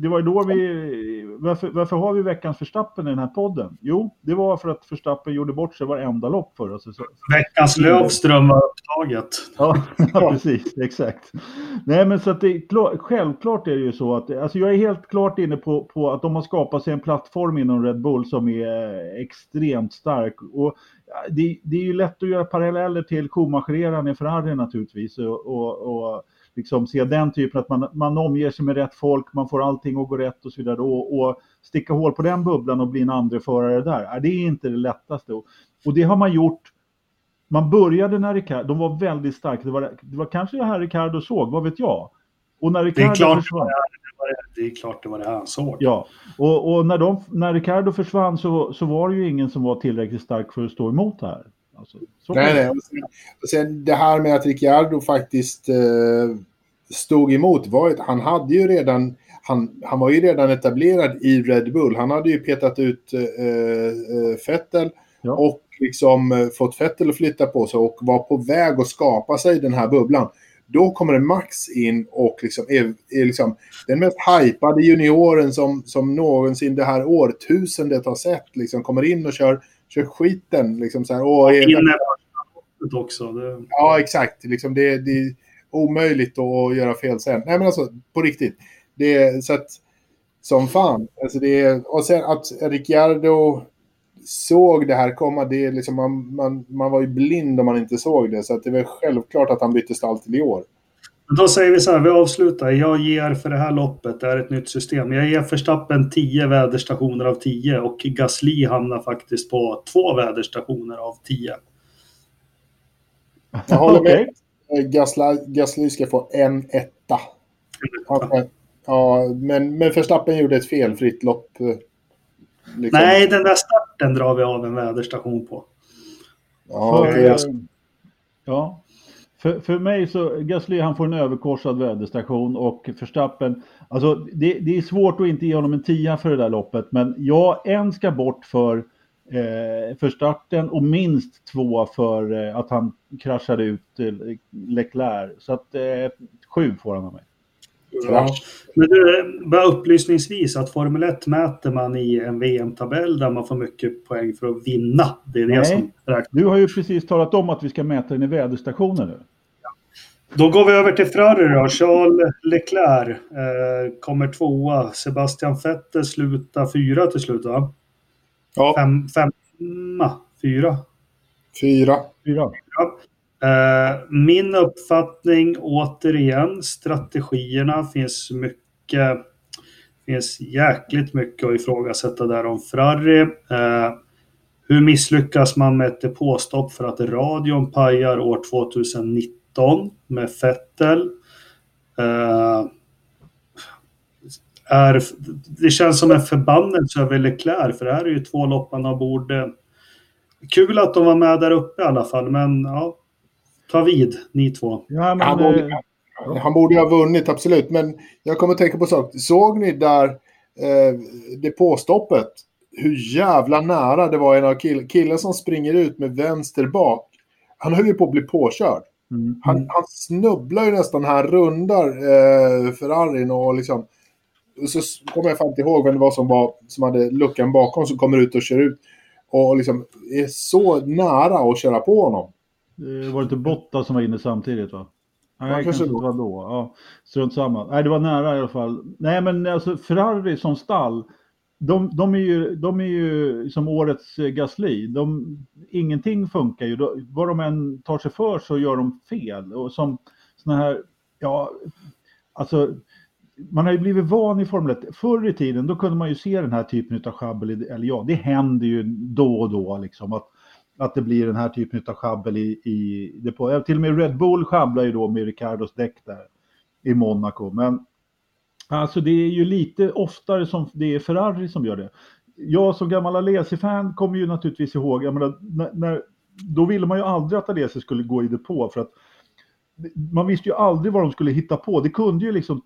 det var ju då vi... Varför, varför har vi veckans förstappen i den här podden? Jo, det var för att förstappen gjorde bort sig varenda lopp förra säsongen. Veckans Lövström var upptaget. Ja, ja, precis. Exakt. Nej, men så att det, självklart är det ju så att... Alltså jag är helt klart inne på, på att de har skapat sig en plattform inom Red Bull som är extremt stark. Och det, det är ju lätt att göra paralleller till Schumacher-eran i Ferrari naturligtvis. och, och, och liksom se den typen att man, man omger sig med rätt folk, man får allting att gå rätt och så vidare. Och, och sticka hål på den bubblan och bli en andra förare där, det är inte det lättaste. Och, det har man gjort man började när Ricardo, de var väldigt starka, det var, det var kanske det här Ricardo såg, vad vet jag? Och när Ricardo det, är klart försvann, det, det, är klart det var det han såg. Ja, och, och, när, de, när Ricardo försvann så, så var det ju ingen som var tillräckligt stark för att stå emot det här. Alltså, nej, nej. Och sen, det här med att Ricciardo faktiskt eh, stod emot var att han hade ju redan han, han var ju redan etablerad i Red Bull. Han hade ju petat ut eh, eh Vettel ja. och liksom eh, fått Vettel att flytta på sig och var på väg att skapa sig den här bubblan. Då kommer Max in och liksom är, är liksom den mest hypade junioren som, som någonsin det här årtusendet har sett. Liksom kommer in och kör kör skiten. Liksom så här, och vinner också. Det... Ja, exakt. Liksom det, det är omöjligt att göra fel sen. Nej, men alltså på riktigt. Det, så att, som fan. Alltså det är, och sen att Ricciardo såg det här komma, det är liksom, man, man, man var ju blind om man inte såg det. Så att det var självklart att han bytte stall till i år. Då säger vi så här, vi avslutar. Jag ger för det här loppet, det är ett nytt system. Jag ger Verstappen 10 väderstationer av 10 och Gasly hamnar faktiskt på två väderstationer av 10. Jag håller med. Gasly, Gasly ska få en etta. Ja, men, men Verstappen gjorde ett felfritt lopp. eh, Liksom. Nej, den där starten drar vi av en väderstation på. Ja, eh, ja. För, för mig så, Gasly han får en överkorsad väderstation och Förstappen, alltså det, det är svårt att inte ge honom en tia för det där loppet, men ja, en ska bort för, eh, för starten och minst två för eh, att han kraschade ut eh, Leclerc. Så att eh, sju får han av mig. Krasch. Men du, bara upplysningsvis att Formel 1 mäter man i en VM-tabell där man får mycket poäng för att vinna. Det är det Nej. som räknas. Du har ju precis talat om att vi ska mäta den i väderstationen nu. Då går vi över till Ferrari då. Charles Leclerc eh, kommer tvåa. Sebastian Vettel slutar fyra till slut va? Ja, Fem, femma, fyra. fyra. Fyra. Eh, Eh, min uppfattning återigen, strategierna finns mycket finns jäkligt mycket att ifrågasätta där om Ferrari. Eh, hur misslyckas man med ett depåstopp för att radion pajar år 2019 med Fettel. Eh, är, det känns som en förbannelse över Leclerc för det här är ju två lopp man har borde... Kul att de var med där uppe i alla fall, men ja, ta vid ni två. Ja, men, Han eh, borde, han borde ju ha vunnit, absolut. Men jag kommer att tänka på en sak. Såg ni där eh, depåstoppet? Hur jävla nära det var en av kill, killen som springer ut med vänster bak. Han höll ju på att bli påkörd. mm, Han, han snubblar ju nästan han rundar eh, Ferrarin och liksom... och Så kommer jag fan inte ihåg vem det var som, var som hade luckan bakom som kommer ut och kör ut. Och liksom är så nära att köra på honom. Eh, Var det inte Botta som var inne samtidigt va? Nej, Ja, kanske var då. Ja, strunt samma. Nej, det var nära i alla fall. Nej, men alltså Ferrari som stall, de, de, är, ju, de är ju som årets eh, Gasly. De, ingenting funkar ju. De, vad de än tar sig för så gör de fel. Och som såna här, ja, alltså man har ju blivit van i Formel 1. Förr i tiden då kunde man ju se den här typen av sjabbel, eller ja, det händer ju då och då liksom att, att det blir den här typen av schabbel i, i depå. Till och med Red Bull sjabblar ju då med Ricardos däck där i Monaco. Men alltså det är ju lite oftare som det är Ferrari som gör det. Jag som gammal Alesi-fan kommer ju naturligtvis ihåg, jag menar, när, när, då ville man ju aldrig att Alesi skulle gå i depå för att man visste ju aldrig vad de skulle hitta på. Det kunde ju liksom,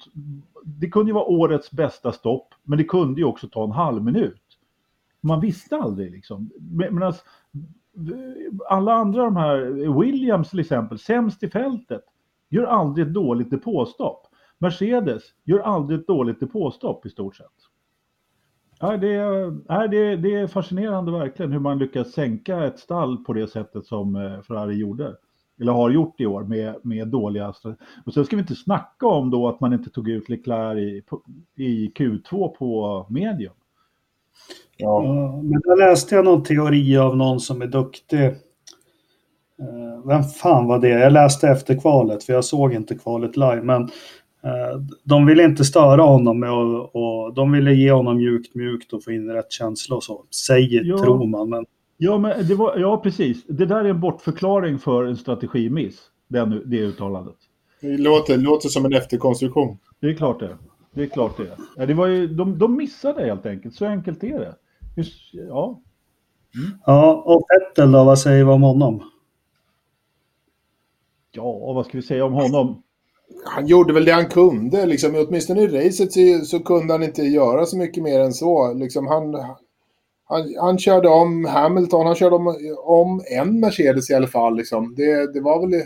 det kunde ju vara årets bästa stopp, men det kunde ju också ta en halv minut. Man visste aldrig liksom. Medan alla andra de här, Williams till exempel, sämst i fältet, gör aldrig ett dåligt depåstopp. Mercedes gör aldrig ett dåligt depåstopp i stort sett. Nej, det, är, nej, det, det är fascinerande verkligen hur man lyckas sänka ett stall på det sättet som eh, Ferrari gjorde. Eller har gjort i år med, med dåliga... Och sen ska vi inte snacka om då att man inte tog ut Leclerc i, i Q2 på medium. Ja. Men där läste jag någon teori av någon som är duktig. Eh, Vem fan var det? Jag läste efter kvalet för jag såg inte kvalet live. Men eh, de ville inte störa honom och de ville ge honom mjukt mjukt och få in rätt känsla och så. Säger, Ja. tror man. Men Ja, men det var, ja, precis. Det där är en bortförklaring för en strategimiss, den, det uttalandet. Det låter, låter som en efterkonstruktion. Det är klart det. Det är klart det. Ja, det var ju, de, de missade helt enkelt, så enkelt är det. Ja. ja, och Vettel då, vad säger vi om honom? ja, vad ska vi säga om honom? Han gjorde väl det han kunde. Liksom, åtminstone i racet så, så kunde han inte göra så mycket mer än så. Liksom, han, han, han körde om Hamilton, han körde om, om en Mercedes i alla fall. Liksom. Det, det var, väl,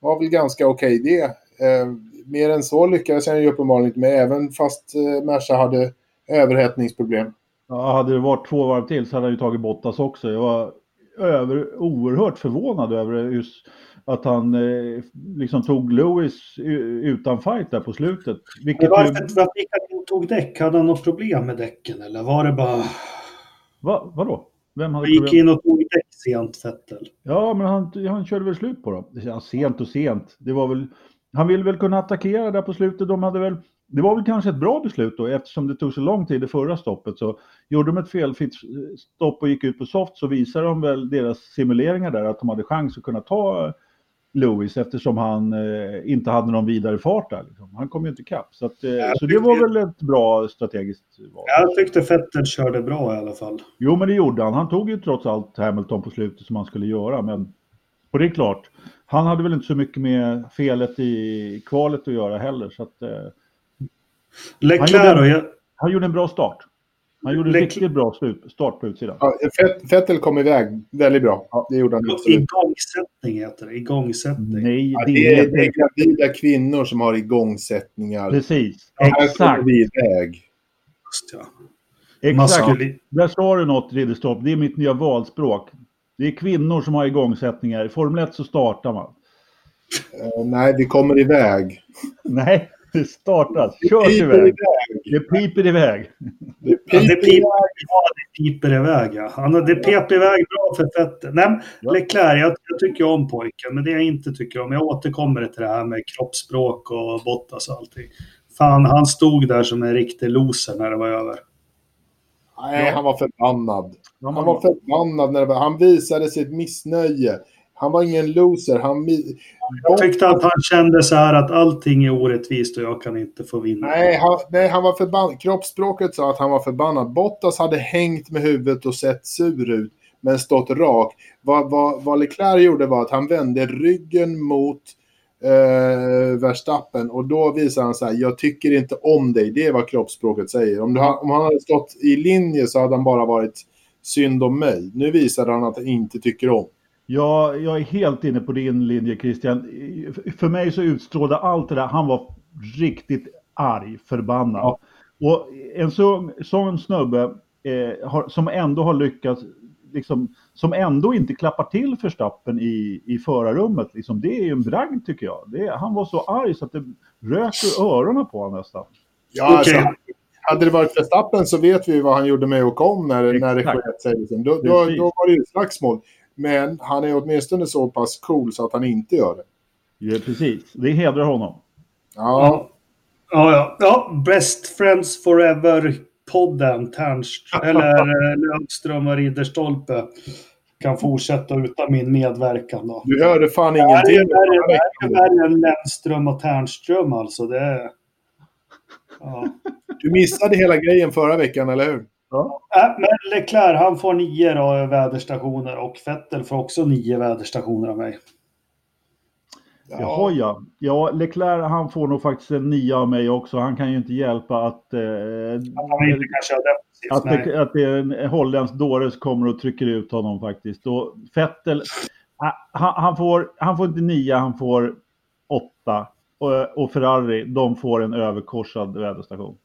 var väl ganska okej det. Eh, mer än så lyckades han ju uppenbarligen inte med, även fast eh, Merca hade överhettningsproblem. Ja, hade det varit två varv till så hade han ju tagit Bottas också. Jag var över, oerhört förvånad över just att han eh, liksom tog Lewis utan fight där på slutet. Vilket Men ju, varför, varför gick han in och tog däck? Hade han något problem med däcken eller var det bara... Va, vadå? Vem hade Han gick problem? in och tog däck sent, Vettel. Ja, men han, han körde väl slut på dem. Ja, sent och sent. Det var väl, han ville väl kunna attackera där på slutet. De hade väl, det var väl kanske ett bra beslut då eftersom det tog så lång tid det förra stoppet. Så gjorde de ett felfritt stopp och gick ut på soft så visade de väl deras simuleringar där att de hade chans att kunna ta Lewis eftersom han eh, inte hade någon vidare fart där. Liksom. Han kom ju inte ikapp. Så, att, eh, så det var väl ett bra strategiskt val. Jag tyckte Vettel körde bra i alla fall. Jo, men det gjorde han. Han tog ju trots allt Hamilton på slutet som han skulle göra. Men, och det är klart, han hade väl inte så mycket med felet i kvalet att göra heller. Så att, eh, Leclerc gjorde- då? Jag, han gjorde en bra start. Han gjorde en riktigt bra slut, start på utsidan. Ja, Fett- Vettel kom iväg väldigt bra. Det gjorde han absolut. igångsättning heter det. Igångsättning. Nej, Ja, det är, är det är gravida kvinnor som har igångsättningar. precis. Här kommer Exakt. vi iväg. Just, ja. Exakt. Där sa du något, Ridderstolpe. Det är mitt nya valspråk. Det är kvinnor som har igångsättningar. I Formel 1 så startar man. Eh, nej, vi kommer iväg. Nej, det startas. Körs Piper iväg. iväg. Det piper iväg. Det det, piper ja, det piper iväg. Ja. Han, det pep iväg bra för Vettel. Nej, Ja. Leclerc, jag, jag tycker om pojken. Men det jag inte tycker om, jag återkommer till det här med kroppsspråk och Bottas och allting. Fan, han stod där som en riktig loser när det var över. Nej, han var förbannad. Han Han var förbannad när det var, han visade sitt missnöje. Han var ingen loser. Han, Jag tyckte att han kände så här att allting är orättvist och jag kan inte få vinna. nej, han, nej, han var förbannad. Kroppsspråket sa att han var förbannad. Bottas hade hängt med huvudet och sett sur ut, men stått rak. Vad, vad, vad Leclerc gjorde var att han vände ryggen mot eh, Verstappen och då visade han så här, jag tycker inte om dig. Det är vad kroppsspråket säger. Om, du, om han hade stått i linje så hade han bara varit synd om mig. Nu visade han att han inte tycker om. Ja, jag är helt inne på din linje Christian. För mig så utstrålade allt det där, han var riktigt arg, förbannad. Ja. Och en sån, sån snubbe eh, har, som ändå har lyckats, liksom, som ändå inte klappar till Verstappen i, i förarrummet, liksom, det är ju en bragd tycker jag. Det, han var så arg så att det rök ur öronen på honom nästan. Ja, Okej. alltså, hade det varit Verstappen så vet vi vad han gjorde med Ocon när, när det Exakt. sket sig. Liksom. Då, då, då var det ju slagsmål. Men han är åtminstone så pass cool så att han inte gör det. Ja, precis, det hedrar honom. Ja, Ja, ja, ja. Best Friends Forever-podden, Ternst, eller eh, Löfström och Ridderstolpe kan fortsätta utan min medverkan. Då. du hörde fan ingenting. det är värre än Lennström och Ternström alltså. Det är... Ja. Du missade hela grejen förra veckan, eller hur? Äh, men Leclerc, han får nio då, väderstationer och Vettel får också nio väderstationer av mig. Jaha ja. Ja, Leclerc han får nog faktiskt en nia av mig också. Han kan ju inte hjälpa att... Eh, Att han inte kan köra defensivt. att, nej. det, att det är en holländsk dåre som kommer och trycker ut honom faktiskt. Och Vettel, ah, han, han, får, han får inte nio, han får åtta. Och, och Ferrari, de får en överkorsad väderstation.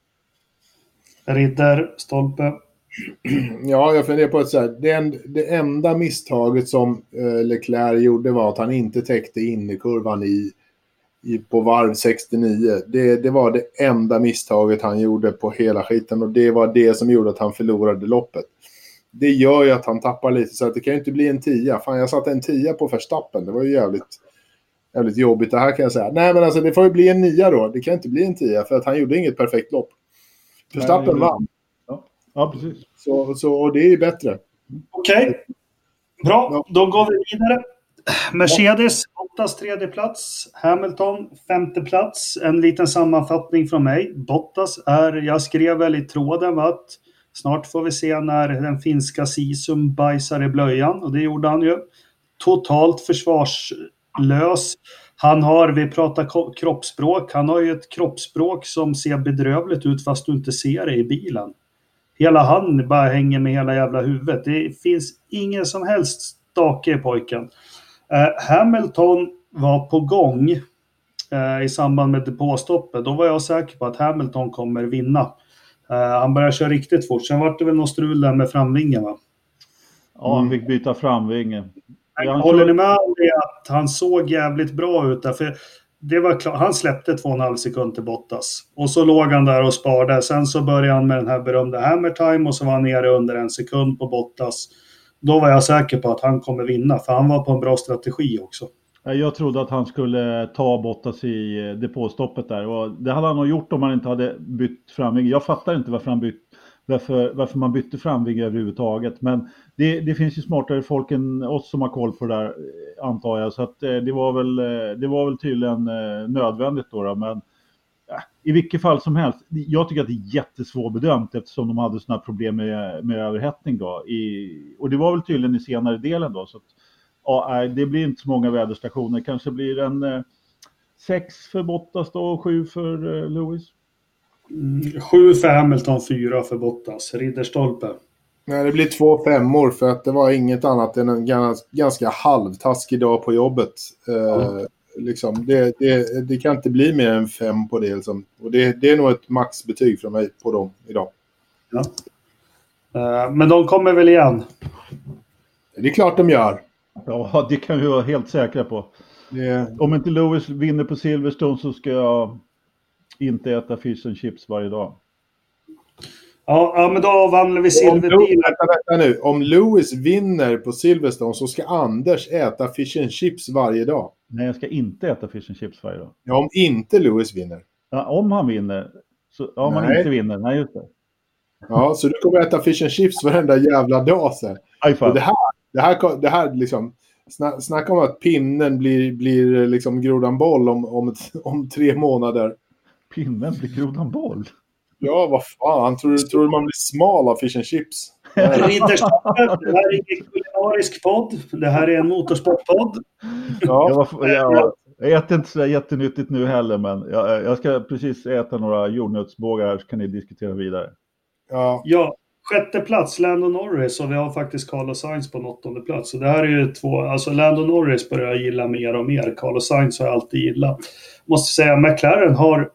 Ridder, Stolpe. Ja, jag funderar på att så här, det, en, det enda misstaget som eh, Leclerc gjorde var att han inte täckte innerkurvan i, i, på varv 69. Det, det var det enda misstaget han gjorde på hela skiten och det var det som gjorde att han förlorade loppet. Det gör ju att han tappar lite så att det kan ju inte bli en tia. Fan, jag satte en tia på Verstappen. Det var ju jävligt, jävligt jobbigt. Det här kan jag säga. Nej, men alltså det får ju bli en nia då. Det kan inte bli en tia för att han gjorde inget perfekt lopp. Verstappen vann. Ja, precis. Så, så, och det är ju bättre. Okej. Bra, Ja. då går vi vidare. Mercedes, Bottas tredje plats. Hamilton, femte plats. En liten sammanfattning från mig. Bottas är, jag skrev väl i tråden va, att snart får vi se när den finska Sisum bajsar i blöjan. Och det gjorde han ju. Totalt försvarslös. Han har, vi pratar kroppsspråk, han har ju ett kroppsspråk som ser bedrövligt ut fast du inte ser det i bilen. Hela han bara hänger med hela jävla huvudet. Det finns ingen som helst stake i pojken. Eh, Hamilton var på gång eh, i samband med depåstoppet. Då var jag säker på att Hamilton kommer vinna. Eh, han började köra riktigt fort. Sen var det väl något strul där med framvingen va? Ja, han fick byta framvinge. Ja, han Håller ni med om det att han såg jävligt bra ut där? För det var klart. Han släppte 2,5 sekund till Bottas. Och så låg han där och sparade. Sen så började han med den här berömda hammer time och så var han nere under en sekund på Bottas. Då var jag säker på att han kommer vinna, för han var på en bra strategi också. Jag trodde att han skulle ta Bottas i eh, depåstoppet där och det hade han nog gjort om han inte hade bytt framvinge. Jag fattar inte varför, han bytt, varför, varför man bytte framvinge överhuvudtaget. Men det, det, finns ju smartare folk än oss som har koll på det där antar jag. Så att eh, det, var väl, eh, det var väl tydligen eh, nödvändigt då. då men eh, i vilket fall som helst, jag tycker att det är jättesvårbedömt eftersom de hade sådana problem med, med överhettning då. I, och det var väl tydligen i senare delen då. Så att, ja, det blir inte så många väderstationer. Kanske blir en eh, sex för Bottas då och sju för eh, Lewis. Mm, sju för Hamilton, fyra för Bottas. Ridderstolpe. Nej, det blir två femmor för att det var inget annat än en ganska, ganska halvtaskig dag på jobbet. Eh, liksom, det, det, det, kan inte bli mer än fem på det. Liksom. Och det, det är nog ett maxbetyg från mig på dem idag. Ja. Uh, men de kommer väl igen? Det är klart de gör. Ja, det kan vi vara helt säkra på. Det... Om inte Lewis vinner på Silverstone så ska jag inte äta fish and chips varje dag. Ja, ja men då avhandlar vi silverbilen. Vänta, vänta nu. Om Lewis vinner på Silverstone så ska Anders äta fish and chips varje dag. Nej, jag ska inte äta fish and chips varje dag. Ja, om inte Lewis vinner. Ja, om han vinner. Så, ja, om han inte vinner. Nej, just det. Ja, så du kommer äta fish and chips varenda jävla dag sen. Det här, det här, det här liksom, snacka om att pinnen blir, blir liksom grodan boll om, om, om tre månader. Pinnen blir grodan boll? Ja, vad fan. Tror, tror du man blir smal av fish and chips? Det här är ingen kulinarisk podd. Det här är en motorsportpodd. Ja. Jag, jag äter inte så jättenyttigt nu heller, men jag, jag ska precis äta några jordnötsbågar här så kan ni diskutera vidare. Ja. ja, sjätte plats, Lando Norris och vi har faktiskt Carlos Sainz på en åttonde plats. Så det här är ju två, alltså Lando Norris börjar jag gilla mer och mer. Carlos Sainz har jag alltid gillat. Måste säga, McLaren har,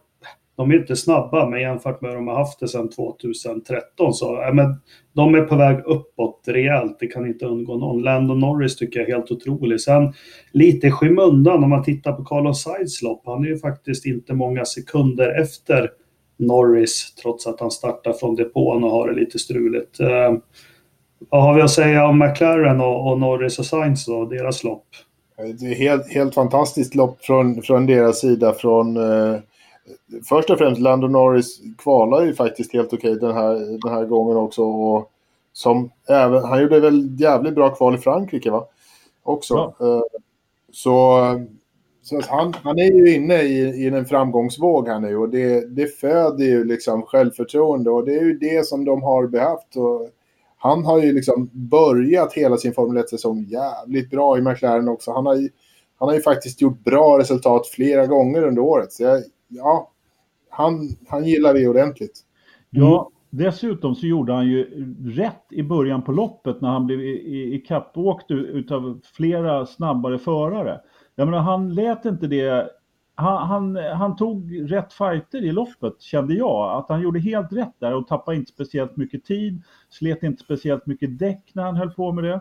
de är inte snabba, men jämfört med hur de har haft det sedan 2013 så, ja, men de är på väg uppåt rejält. Det kan inte undgå någon. Lando Norris tycker jag är helt otrolig. Sen lite skymundan om man tittar på Carlos Sides lopp. Han är ju faktiskt inte många sekunder efter Norris trots att han startar från depån och har det lite struligt. Eh, vad har vi att säga om McLaren och, och Norris och Sainz då, deras lopp? Det är helt, helt fantastiskt lopp från, från deras sida. Från, eh, först och främst, Lando Norris kvalar ju faktiskt helt okej den, här, den här gången också. Och som även, han gjorde väl jävligt bra kval i Frankrike va? Också. Ja. Eh, så så han, han är ju inne i, i en framgångsvåg här nu och det, det föder ju liksom självförtroende och det är ju det som de har behövt. Och han har ju liksom börjat hela sin Formel 1-säsong jävligt bra i McLaren också. Han har, ju, han har ju faktiskt gjort bra resultat flera gånger under året. Så jag, ja, han, han gillar det ordentligt. Ja, dessutom så gjorde han ju rätt i början på loppet när han blev ikappåkt utav flera snabbare förare. Jag menar, han lät inte det... Han, han, han, tog rätt fighter i loppet, kände jag. Att han gjorde helt rätt där och tappade inte speciellt mycket tid. Slet inte speciellt mycket däck när han höll på med det.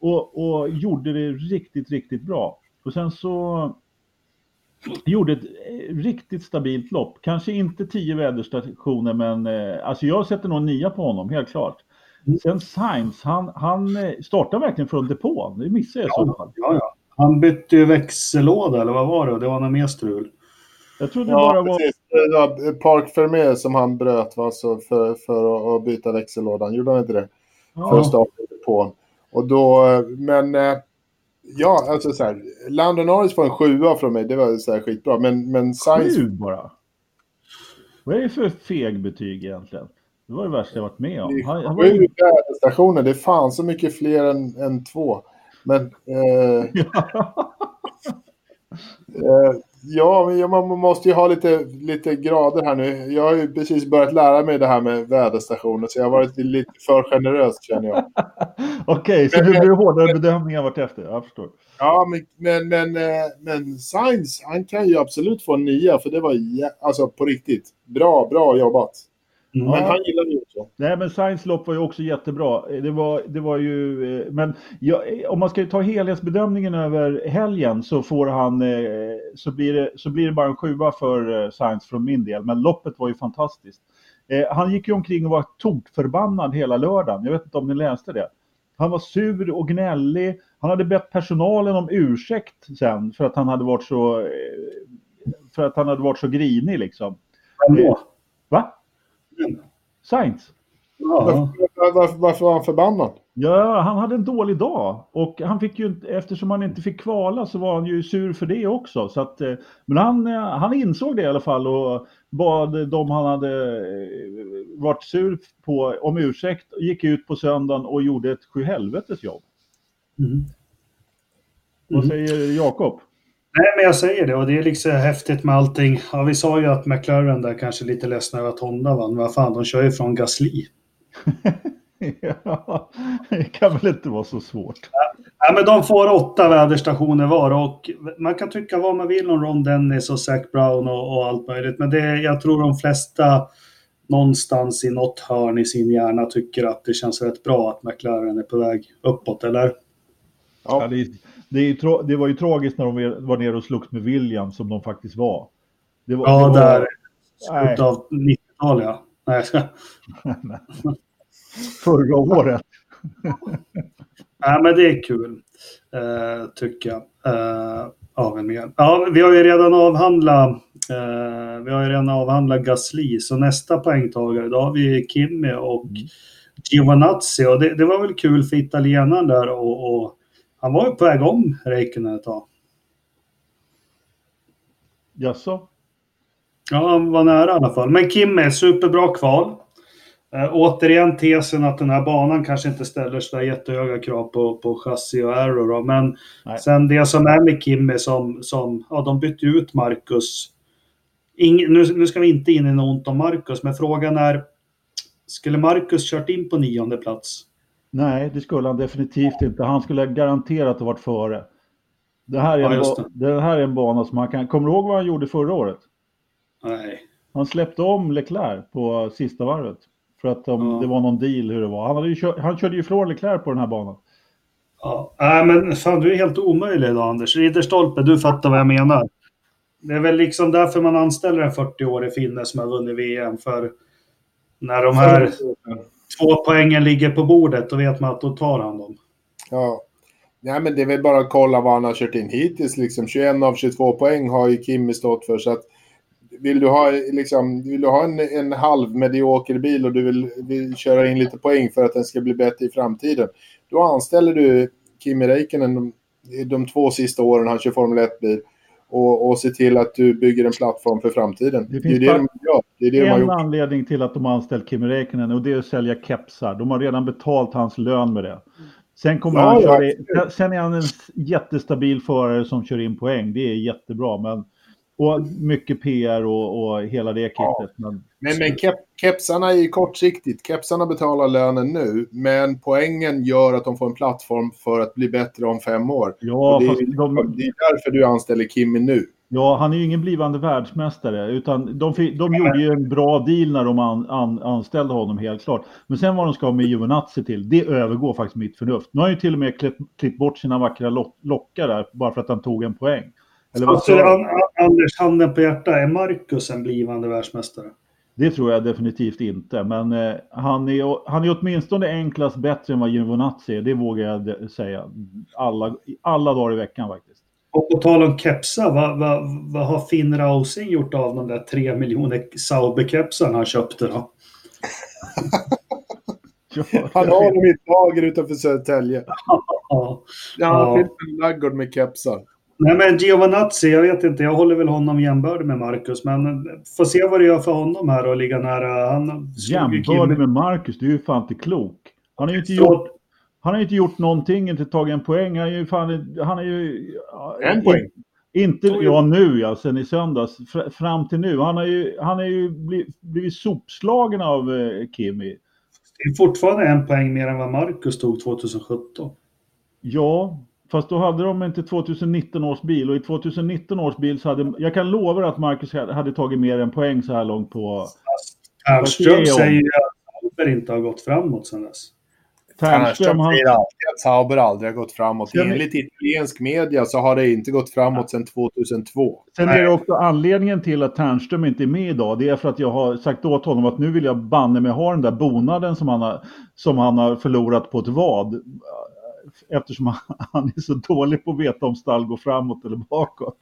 Och, och gjorde det riktigt, riktigt bra. Och sen så gjorde ett riktigt stabilt lopp. Kanske inte tio väderstationer, men eh, alltså jag sätter nog nia på honom, helt klart. Mm. Sen Sainz, han, han eh, startar verkligen från depån. Det missade jag i så fall. Ja, ja. Han bytte ju växellåda, eller vad var det? Det var något mer strul. Jag trodde det bara var... Precis. Park Fermé som han bröt va? Så för, för att byta växellådan. Gjorde han inte det? Ja. För att starta på. Och då, men... Ja, alltså så här. Landon Norris får en sjua från mig. Det var så här skitbra. Men, men Science... Sju bara? Vad är det för feg betyg egentligen? Det var det värsta jag varit med om. Han, han var... Sju väderstationer. Det är fan så mycket fler än, än två. Men... Eh, eh, ja, men man måste ju ha lite, lite grader här nu. Jag har ju precis börjat lära mig det här med väderstationer, så jag har varit lite för generös känner jag. Okej, okay, så det blir hårdare bedömningar vartefter? Jag förstår. Ja, men, men, men, eh, men Science, han kan ju absolut få en nia, för det var alltså på riktigt bra, bra jobbat. Mm. Men han gillar ju också. Nej, men Science lopp var ju också jättebra. Det var, det var ju, eh, men ja, om man ska ta helhetsbedömningen över helgen så får han, eh, så blir det, så blir det bara en sjua för eh, Science från min del. Men loppet var ju fantastiskt. Eh, han gick ju omkring och var tokförbannad hela lördagen. Jag vet inte om ni läste det. Han var sur och gnällig. Han hade bett personalen om ursäkt sen för att han hade varit så, eh, för att han hade varit så grinig liksom. Då? Va? Science? Ja. Varför, varför, varför var han förbannad? Ja, han hade en dålig dag och han fick ju eftersom han inte fick kvala så var han ju sur för det också. Så att, eh, men han, eh, han insåg det i alla fall och bad de han hade eh, varit sur på om ursäkt, gick ut på söndagen och gjorde ett sjuhelvetes jobb. Mm. Vad Mm. säger Jakob? Nej, men jag säger det och det är liksom häftigt med allting. Ja, vi sa ju att McLaren där kanske är lite ledsna över att Honda vann. Men vad fan, de kör ju från Gasly. ja, det kan väl inte vara så svårt. Ja, men de får åtta väderstationer var och man kan tycka vad man vill om Ron Dennis och Zac Brown och, och allt möjligt. Men det, jag tror de flesta någonstans i något hörn i sin hjärna tycker att det känns rätt bra att McLaren är på väg uppåt, eller? Ja, det, det, det var ju tragiskt när de var nere och slogs med William som de faktiskt var. Det var Ja, var, där slutet av 90-talet. Ja. Nej, jag ska... förra året. Nej, men det är kul, eh, tycker jag. Eh, av en mer. Ja, vi har ju redan avhandlat eh, vi har ju redan avhandlat Gasly, så nästa poängtagare då har vi Kimi och Giovinazzi. Och det, det var väl kul för italienaren där och, och han var ju på väg om Räikkönen ett tag. Jaså? Ja, han var nära i alla fall. Men Kim är superbra kval. Eh, återigen tesen att den här banan kanske inte ställer så jättehöga krav på, på chassi och aero. Då. Men Nej. sen det som är med Kim är som, som ja, de bytte ut Marcus. Ing, nu, nu ska vi inte in i något ont om Marcus, men frågan är skulle Marcus kört in på nionde plats? Nej, det skulle han definitivt inte. Han skulle garanterat ha varit före. Det här är, Ja, en, ba- det här är en bana som han kan... Kommer du ihåg vad han gjorde förra året? Nej. Han släppte om Leclerc på sista varvet. För att de, Ja. det var någon deal hur det var. Han, hade kört, han körde ju ifrån Leclerc på den här banan. Ja, nej, men fan du är helt omöjlig idag Anders. Ridderstolpe, du fattar vad jag menar. Det är väl liksom därför man anställer en 40-årig finne som har vunnit VM. För när de här två poängen ligger på bordet, då vet man att då tar han dem. Ja. Nej, men det är väl bara att kolla vad han har kört in hittills. Liksom. 21 av 22 poäng har ju Kimmy stått för. Så att vill du ha, liksom, vill du ha en, en halv medioker bil och du vill, vill köra in lite poäng för att den ska bli bättre i framtiden. Då anställer du Kimi Räikkönen de, de två sista åren han kör Formel 1-bil. Och, och se till att du bygger en plattform för framtiden. Det Det, är finns det de gör. Det är det de En gjort. anledning till att de har anställt Kimi Räikkönen och det är att sälja kepsar. De har redan betalt hans lön med det. Sen, kommer Ja, han ja, sen är han en jättestabil förare som kör in poäng. Det är jättebra. Men, och mycket PR och, och hela det kittet. Men, Men, men kep, kepsarna är ju kortsiktigt. Kepsarna betalar lönen nu, men poängen gör att de får en plattform för att bli bättre om fem år. ja, Och det, är, de, det är därför du anställer Kimmy nu. ja, han är ju ingen blivande världsmästare. Utan de, de gjorde ju en bra deal när de an, an, anställde honom helt klart. Men sen vad de ska ha med Giovinazzi till, det övergår faktiskt mitt förnuft. Nu har han ju till och med klippt, klippt bort sina vackra lock, lockar där bara för att han tog en poäng. Eller vad Alltså? An- Anders, handen på hjärtat, är Marcus en blivande världsmästare? Det tror jag definitivt inte. Men eh, han, är, han är åtminstone en klass bättre än vad Giovinazzi är. Det vågar jag säga. Alla, alla dagar i veckan faktiskt. Och på tal om kepsar, vad, vad, vad har Finn Rausing gjort av de där tre miljoner Sauber-kepsarna han köpte då? Han har dem i ett lager utanför Södertälje. Ja. Han fyllt en ladugård med kepsar. Nej men Giovanazzi, jag vet inte, jag håller väl honom jämbördig med Marcus, men får se vad det gör för honom här och ligga nära. Han Jämbördig med Marcus, du är ju fan inte klok. Han har ju inte Så- gjort, han har inte gjort någonting, inte tagit en poäng. Han är ju fan, han är ju... En poäng. Inte, ja nu ja, sen i söndags. Fr- fram till nu. Han har ju, han har ju blivit, blivit sopslagen av eh, Kimi. Det är fortfarande en poäng mer än vad Marcus tog 2017. Ja, fast då hade de inte 2019 års bil och i 2019 års bil så hade, jag kan lova att Marcus hade tagit mer än poäng så här långt på, Ternström säger att Sauber inte har gått framåt sedan dess. Ternström, han, säger alltid att Sauber aldrig har gått framåt. Sen- Enligt italiensk media så har det inte gått framåt sedan 2002. Sen är det också anledningen till att Ternström inte är med idag. Det är för att jag har sagt åt honom att nu vill jag banne mig ha den där bonaden som han har, som han har förlorat på ett vad. Eftersom han, han är så dålig på att veta om stall går framåt eller bakåt.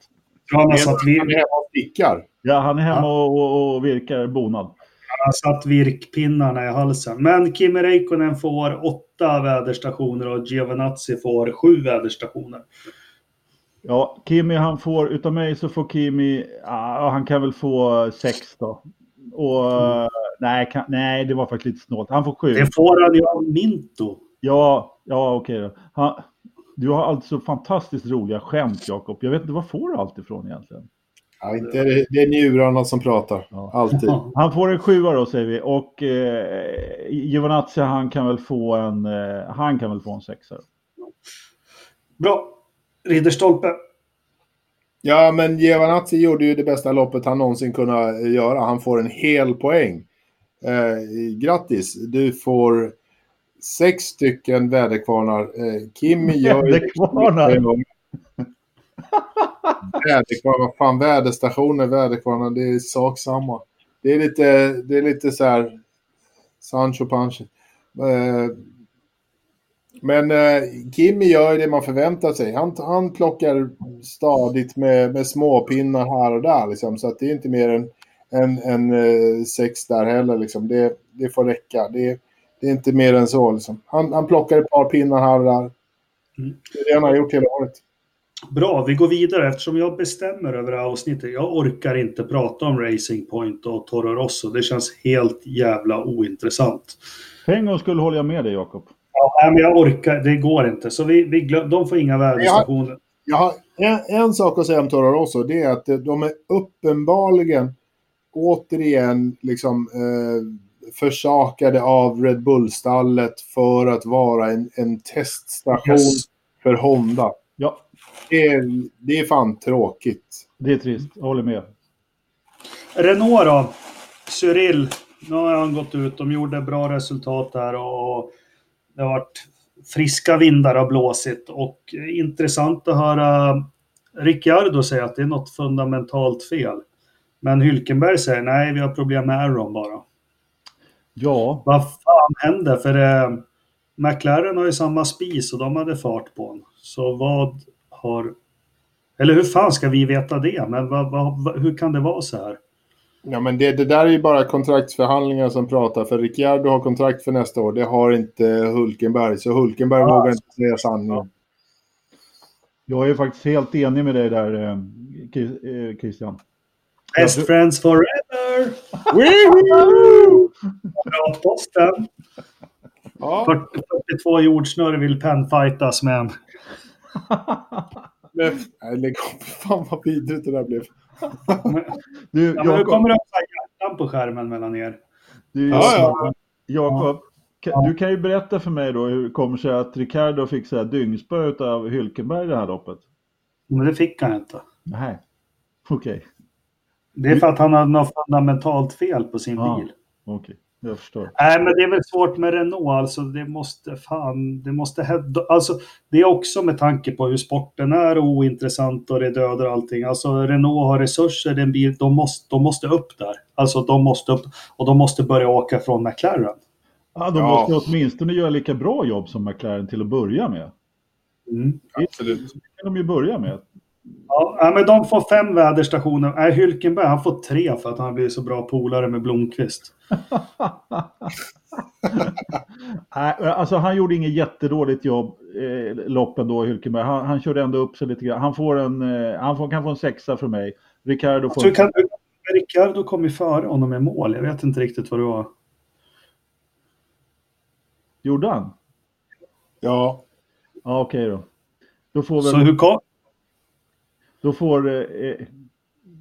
Han har Han satt, är vir- hemma och stickar. Ja, han är hemma och, och, och virkar bonad. han har satt virkpinnarna i halsen. Men Kimi Räikkönen får åtta väderstationer och Giovinazzi får sju väderstationer. Ja, Kimi han får, utav mig så får Kimi, ja, han kan väl få sex då. Och nej, kan, nej, det var faktiskt lite snålt. Han får sju. Det får han ju av Minto. Ja, ja okej då. Han, du har alltså fantastiskt roliga skämt Jakob. Jag vet inte, var får du allt ifrån egentligen? Ja, inte, det är njurarna som pratar. Ja. Alltid. Han får en sjua då säger vi och eh, Giovanazzi han kan väl få en, eh, han kan väl få en sexa. Bra. Ridderstolpe. Ja, men Giovanazzi gjorde ju det bästa loppet han någonsin kunde göra. Han får en hel poäng. Eh, grattis! Du får sex stycken väderkvarnar. Eh, Kim gör. Väderkvarnar? Väderkvarnar, vad fan, väderstationer, väderkvarnar, det är sak samma. Det är lite, det är lite så här Sancho Pancho. Eh, men eh, Kimmy gör det man förväntar sig. Han, han plockar stadigt med, med småpinnar här och där. Liksom, så att det är inte mer än en, en, eh, sex där heller. Liksom. Det, det får räcka. Det, det är inte mer än så. Liksom. Han, han plockar ett par pinnar här och där. Mm. Det är det han har gjort hela året. Bra, vi går vidare eftersom jag bestämmer över avsnittet. Jag orkar inte prata om Racing Point och Toro Rosso. Det känns helt jävla ointressant. För en gång skulle håller jag med dig Jakob. Ja, men jag orkar, det går inte. Så vi, vi glöm, de får inga väderstationer. Jag har en, en sak att säga om Toro Rosso. Det är att de är uppenbarligen återigen liksom eh, försakade av Red Bull-stallet för att vara en, en teststation Yes. för Honda. Ja, Det är, det är fan tråkigt. det är trist. Jag håller med. Renault då? Cyril. Nu har han gått ut. De gjorde bra resultat där och det har varit friska vindar har blåsit. Och intressant att höra Ricciardo säga att det är något fundamentalt fel. Men Hylkenberg säger nej, vi har problem med Aaron bara. Ja, Vad fan händer? För eh, McLaren har ju samma spis och de hade fart på honom. Så vad har... Eller hur fan ska vi veta det? Men vad, vad, vad, hur kan det vara så här? Ja, men det, det där är ju bara kontraktsförhandlingar som pratar. För Ricciardo har kontrakt för nästa år. Det har inte Hulkenberg. Så Hulkenberg Ja. vågar inte säga sanningen. jag är faktiskt helt enig med dig där eh, eh, Christian. Best friends forever! Woohoo! Bra posten! Ja, 40, 42 jordsnurr vill penfightas med en. nej, lägg av. Fan vad vidrigt det där blev. Du, Ja, men nu kommer det upp hjärtan på skärmen mellan er. du, Ja, ja. Jakob, du kan ju berätta för mig då hur det kommer sig att Ricardo fick så här dyngspö av Hylkenberg i det här loppet. Men det fick han inte. Nej, okej. Det är för att han hade något fundamentalt fel på sin Ja. bil. Okej, jag förstår. Nej, men det är väl svårt med Renault. Alltså, det måste fan, det måste hä- Alltså, det är också med tanke på hur sporten är ointressant och det dödar allting. Alltså, Renault har resurser, det är en bil, de måste, de måste upp där. Alltså, de måste upp och de måste börja åka från McLaren. Ja, de Ja. måste ju åtminstone göra lika bra jobb som McLaren till att börja med. Mm. Absolut. Det kan de ju börja med. Ja, men de får fem väderstationer. Nej, Hylkenberg, han får tre för att han blir så bra polare med Blomqvist. Nej, alltså han gjorde inget jättedåligt jobb eh, loppen då, Hylkenberg. Han, han körde ändå upp sig lite grann. Han, får en, eh, han får, kan få en sexa för mig. Ricardo får... Så kan, Ricciardo kom ju före honom i mål. Jag vet inte riktigt vad det var. Gjorde han? Ja. Ja, okej då. Då får Så väl... hur kom... Då får... Eh, eh,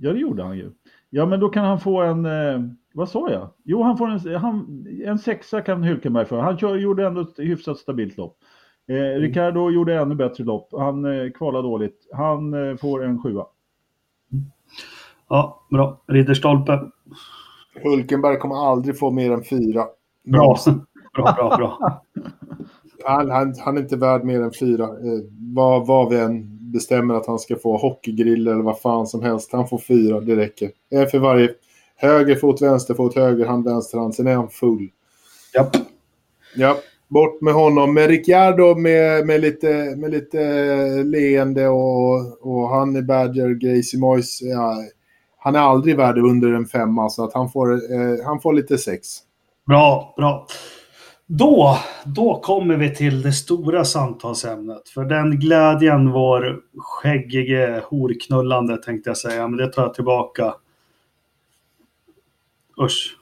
ja, det gjorde han ju. Ja, men då kan han få en... Eh, vad sa jag? Jo, han får en, han, en sexa kan Hylkenberg få. Han kör, gjorde ändå ett hyfsat stabilt lopp. Eh, Ricardo gjorde ännu bättre lopp. Han eh, kvalade dåligt. Han eh, får en sjua. Ja, bra. Ridderstolpe. Hulkenberg kommer aldrig få mer än fyra. Bra. Bra, bra, bra. Han, han, han är inte värd mer än fyra. Eh, vad, vad vi än bestämmer att han ska få, hockeygrill eller vad fan som helst. Han får fyra, det räcker. En för varje höger fot, vänster fot, höger hand, vänster hand. Sen är han full. Japp. Ja, bort med honom. Men Ricciardo med, med, lite, med lite leende och, och han är Badger, Gracie Moyes. Ja, han är aldrig värd under en femma så att han får, eh, han får lite sex. Bra, bra. Då, då kommer vi till det stora samtalsämnet. För den glädjen vår skäggige horknullande tänkte jag säga, men det tar jag tillbaka. Usch.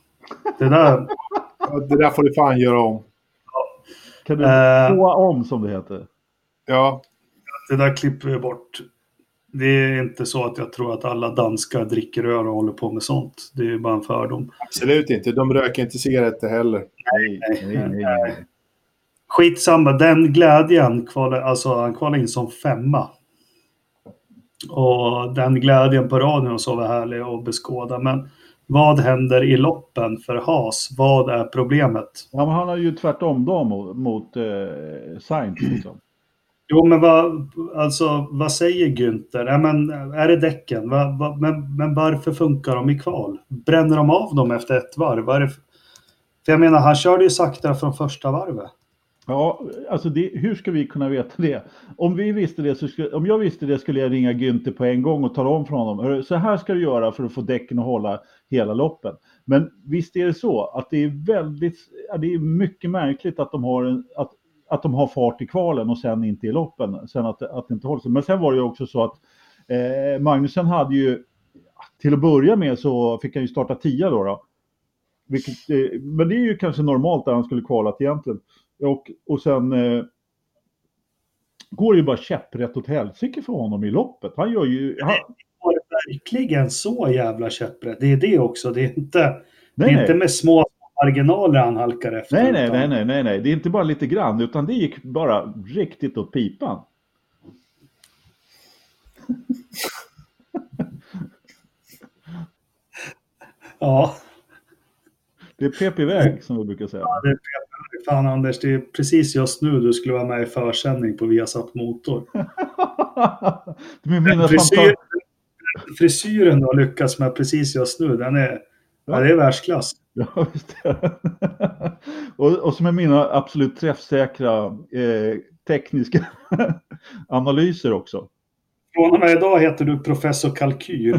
Det där... Ja, Det där får du fan göra om. Kan du få om som det heter? Ja, Det där klipper vi bort. Det är inte så att jag tror att alla danskar dricker öl och håller på med sånt. Det är bara en fördom. absolut inte. De röker inte cigaretter heller. Nej, nej, nej. nej. Skitsamma, den glädjen, kvalar, alltså han kvalade in som femma. Och den glädjen på radion och så var härlig att beskåda. Men vad händer i loppen för Haas? Vad är problemet? Ja, men han har ju tvärtom då mot, mot eh, Sainz. Liksom. Jo, men vad, alltså, vad säger Günther? Ja, men, är det däcken? Va, va, men, men varför funkar de i kval? Bränner de av dem efter ett varv? Var det för... för jag menar, han körde ju sakta från första varvet. Ja, alltså det, hur ska vi kunna veta det? Om, vi visste det så skulle, om jag visste det skulle jag ringa Günther på en gång och tala om för honom. Så här ska du göra för att få däcken att hålla hela loppen. Men visst är det så att det är väldigt, det är mycket märkligt att de har, en, att, att de har fart i kvalen och sen inte i loppen. Sen att, att det inte håller. Men sen var det ju också så att eh, Magnusen hade ju, till att börja med så fick han ju starta tia då. då. Vilket, eh, men det är ju kanske normalt där han skulle kvalat egentligen. Och, och sen eh, går det ju bara käpprätt åt helsike för honom i loppet. Han gör ju... Han, Var det verkligen så jävla käpprätt? Det är det också. Det är inte, det nej, är nej. inte med små marginaler han halkar efter. Nej, nej, utan- nej, nej, nej, nej. Det är inte bara lite grann, utan det gick bara riktigt åt pipan. Ja, Det är pep iväg, som vi brukar säga. det är fan Anders. Det är precis just nu du skulle vara med i försändning på Viasat Motor. Frisyr, fanta- frisyren du har lyckats med precis just nu, den är, ja, det är världsklass. Ja, visst och, och som är mina absolut träffsäkra eh, tekniska analyser också. Från och med idag heter du Professor Kalkyl.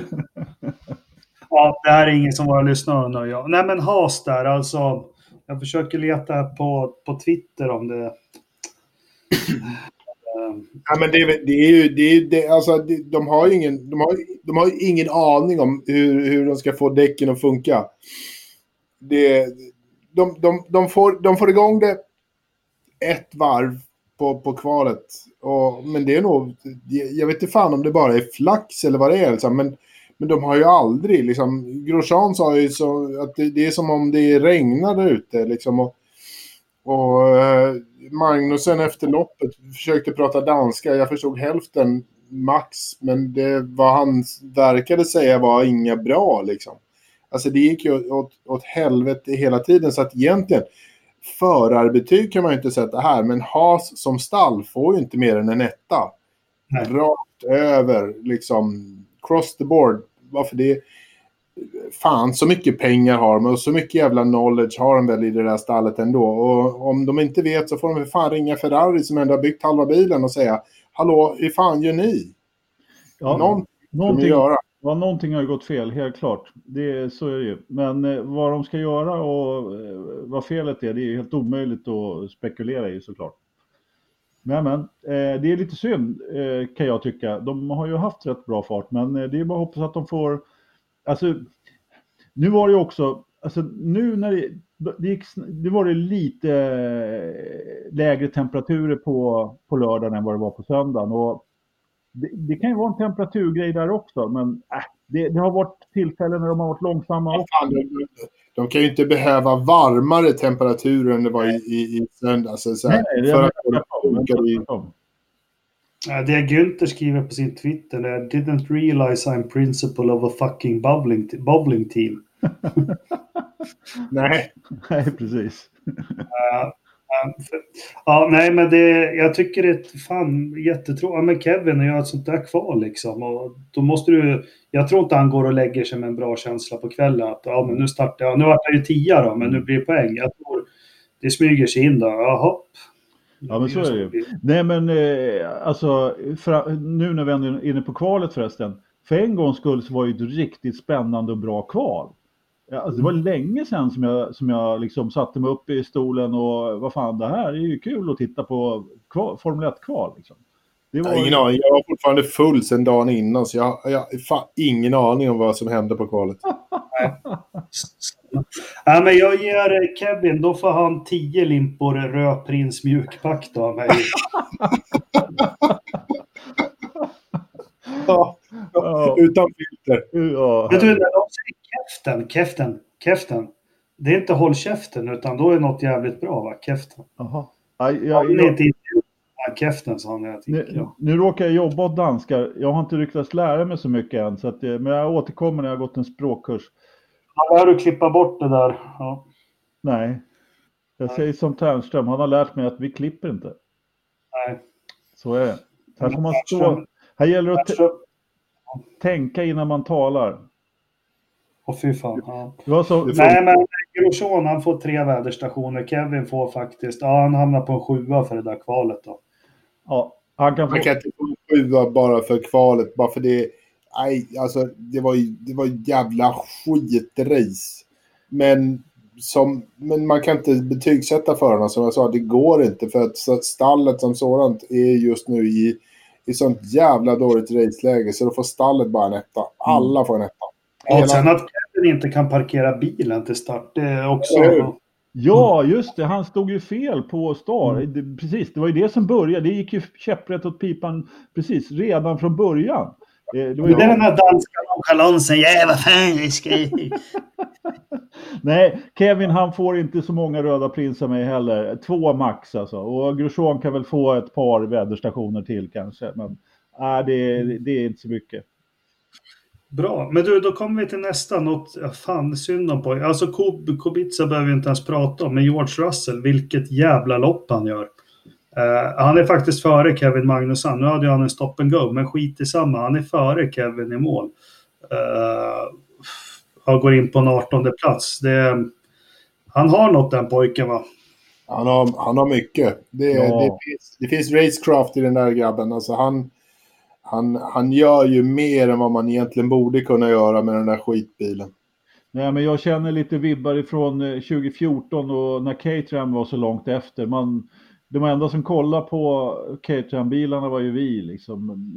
Ja, det här är ingen som våra lyssnare undrar. Ja. Nej, men Haas där, alltså. Jag försöker leta på, på Twitter om det. Ehm, ja, men det, är- det är ju, det är, det, alltså, det, de har ju ingen, de har, de har ingen aning om hur, hur de ska få däcken att funka. Det, de, de, de, får, de får igång det ett varv på, på kvalet. Och, men det är nog, jag vet inte fan om det bara är flax eller vad det är. Liksom, men, men de har ju aldrig, liksom, Grosjean sa ju så att det, det är som om det regnar där ute. Liksom, och, och eh, Magnusen efter loppet försökte prata danska. Jag förstod hälften max. Men det vad han verkade säga var inga bra liksom. Alltså det gick ju åt, åt helvete hela tiden. Så att egentligen förarbetyg kan man ju inte sätta här. Men Haas som stall får ju inte mer än en etta. Nej. Rakt över liksom cross the board. Varför det? Fan, så mycket pengar har de och så mycket jävla knowledge har de väl i det där stallet ändå. Och om de inte vet så får de fan ringa Ferrari som ändå har byggt halva bilen och säga Hallå, hur fan gör ni? Ja, Någonting någonting, göra. ja, någonting har ju gått fel, helt klart. Det, så är det ju. Men eh, vad de ska göra och eh, vad felet är, det är ju helt omöjligt att spekulera i såklart. Men, men eh, det är lite synd eh, kan jag tycka. De har ju haft rätt bra fart, men eh, det är bara att hoppas att de får... Alltså, nu var det ju också, alltså nu när det, det gick, nu var det lite eh, lägre temperaturer på, på lördagen än vad det var på söndagen. Och det, det kan ju vara en temperaturgrej där också, men äh, det, det har varit tillfällen när de har varit långsamma. Ja, fan, de, de kan ju inte behöva varmare temperaturer än det var i, i, i söndags. Så, så här, Nej, nej, det för att det att tvärtom, funka i- Det Günther skriver på sin Twitter är Didn't realize I'm principal of a fucking bubbling, bubbling team. Nej. Nej, precis. Ja, Ja, nej, men det, jag tycker det är fan jättetråkigt. Ja, men Kevin gör ett sånt där kval liksom. Och då måste du... Jag tror inte han går och lägger sig med en bra känsla på kvällen. Att ja, men nu startar jag. Nu vart det ju tia då, men nu blir det poäng. Jag tror det smyger sig in då. Jaha. Ja, men så är det ju. Nej, men eh, alltså, nu när vi är inne på kvalet förresten. För en gångs skull så var det ett riktigt spännande och bra kval. Alltså, det var länge sedan som jag, som jag liksom satte mig upp i stolen och vad fan, det här är ju kul att titta på kval, Formel 1-kval. Liksom. Det Jag har ingen aning. Jag var fortfarande full sen dagen innan så jag, jag har ingen aning om vad som hände på kvalet. Ja, men jag ger Kevin, då får han 10 limpor Röprins mjukpack då av mig. Ja, Ja. utan filter. Ja, Vet du, när de säger käften, käften, käften. Det är inte håll käften, utan då är något jävligt bra, va? Käften. Jaha. Ja, Ja, jag, jag, käften, sa han artikeln. nu, Ja. nu råkar jag jobba åt danskar. Jag har inte lyckats lära mig så mycket än. Så att, eh, men jag återkommer när jag har gått en språkkurs. Han lär du klippa bort det där. Ja. Nej. Jag säger som Ternström, han har lärt mig att vi klipper inte. Nej. Så är det. Här får man stå. Här gäller det att tänka innan man talar. Åh fy fan. Ja. Det var så, Nej, men Grosjean han får tre väderstationer. Kevin får faktiskt, ja han hamnar på en sjua för det där kvalet då. Ja, han kan få, Man kan inte få sjua bara för kvalet. Bara för det. Nej, alltså det var ju det var jävla skitrace. Men, som, men man kan inte betygsätta förarna som jag sa. Det går inte för att stallet som sådant är just nu i, i sånt jävla dåligt raceläge. Så då får stallet bara en etta. Alla får en etta. Ja, Hela- och sen att Kevin inte kan parkera bilen till start, det är också... Hur? Ja, just det. Han stod ju fel på star. Det, precis, det var ju det som började. Det gick ju käpprätt åt pipan precis redan från början. Eh, Det var ju Det den här danska nonchalansen. Ja, vad fan, det ska... Nej, Kevin han får inte så många röda prinsar med heller. Två max alltså. Och Grosjean kan väl få ett par väderstationer till kanske. Men nej, det, det är inte så mycket. Bra, men du, då kommer vi till nästa. Något, ja, fan, synd om pojken. Alltså Kub, Kubica behöver vi inte ens prata om, men George Russell, vilket jävla lopp han gör. Eh, han är faktiskt före Kevin Magnusson. Nu hade ju han en stop and go, men skit i samma. Han är före Kevin i mål. Uh, han går in på en 18 plats. Det, han har något den pojken va? Han har, han har mycket. Det, Ja. det, finns, det finns racecraft i den där grabben. Alltså han, han, han gör ju mer än vad man egentligen borde kunna göra med den där skitbilen. Nej, men jag känner lite vibbar ifrån eh, 2014 och när Caterham var så långt efter. Man, de enda som kollade på Caterham-bilarna var ju vi, liksom,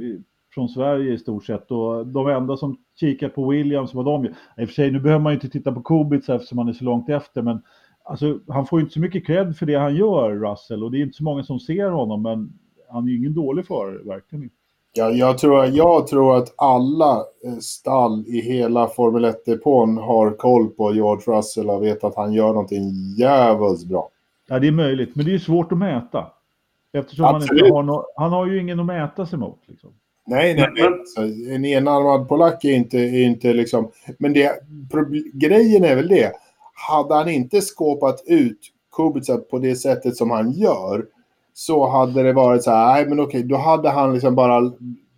från Sverige i stort sett. Och de enda som kikade på Williams var de ju. I och för sig, nu behöver man ju inte titta på Kubica eftersom han är så långt efter, men alltså, han får ju inte så mycket cred för det han gör, Russell. Och det är inte så många som ser honom, men han är ju ingen dålig förare, verkligen inte. Ja, jag, tror, jag tror att alla eh, stall i hela Formel 1-depån har koll på George Russell och vet att han gör någonting jävligt bra. Ja, det är möjligt, men det är ju svårt att mäta. Eftersom han inte har no han har ju ingen att mäta sig mot. Liksom. Nej, nej, nej. Så en enarmad polack är inte, är inte liksom... Men det, grejen är väl det. Hade han inte skåpat ut Kubica på det sättet som han gör så hade det varit så här, nej men okej, då hade han liksom bara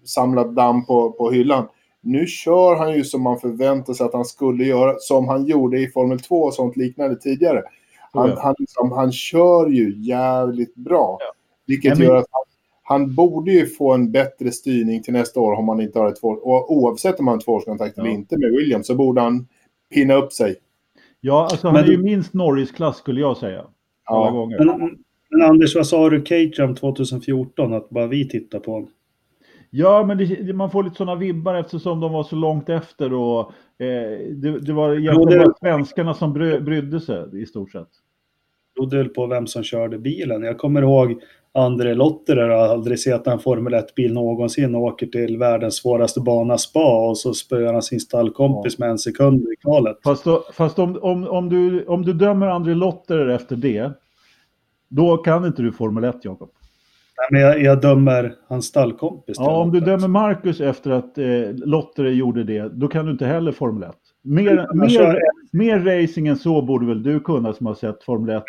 samlat damm på, på hyllan. Nu kör han ju som man förväntar sig att han skulle göra, som han gjorde i Formel 2 och sånt liknande tidigare. Han, Ja. han, liksom, han kör ju jävligt bra. Vilket Ja, men- gör att han, han borde ju få en bättre styrning till nästa år om han inte har ett två, och oavsett om han har en tvåårskontrakt eller Ja. inte med Williams så borde han pinna upp sig. Ja, alltså han Men- är ju minst Norris-klass skulle jag säga. Alla Ja. gånger. Men, men Anders, vad sa du Caterham 2014? Att bara vi tittar på honom? Ja, men det, man får lite sådana vibbar eftersom de var så långt efter och eh, det, det var egentligen det- bara svenskarna som bry, brydde sig i stort sett. berodde väl på vem som körde bilen. Jag kommer ihåg André Lotterer har aldrig sett en Formel 1-bil någonsin och åker till världens svåraste bana spa och så spöar han sin stallkompis med en sekund i kvalet. Fast, då, fast om, om, om, du, om du dömer André Lotterer efter det, då kan inte du Formel 1, Jakob. Nej, Men jag, jag dömer hans stallkompis. Ja, om du dömer Marcus efter att eh, Lotterer gjorde det, då kan du inte heller Formel 1. Mer, mer, mer racing än så borde väl du kunna som har sett Formel 1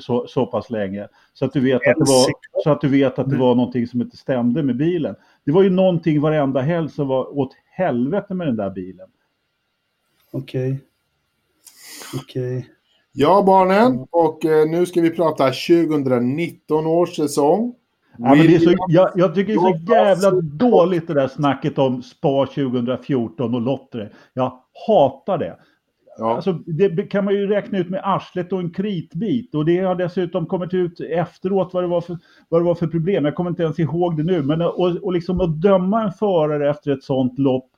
så, så pass länge. Så att, du vet att det var, så att du vet att det var någonting som inte stämde med bilen. Det var ju någonting varenda helg som var åt helvete med den där bilen. Okej. Okej. Ja, barnen. Och eh, nu ska vi prata 2019 års säsong. Ja, men det är så, jag, jag tycker det är så jävla dåligt det där snacket om Spa 2014 och Lottre. Jag hatar det. Ja. Alltså, det kan man ju räkna ut med arslet och en kritbit. Och det har dessutom kommit ut efteråt vad det var för, vad det var för problem. Jag kommer inte ens ihåg det nu. Men och, och liksom att döma en förare efter ett sånt lopp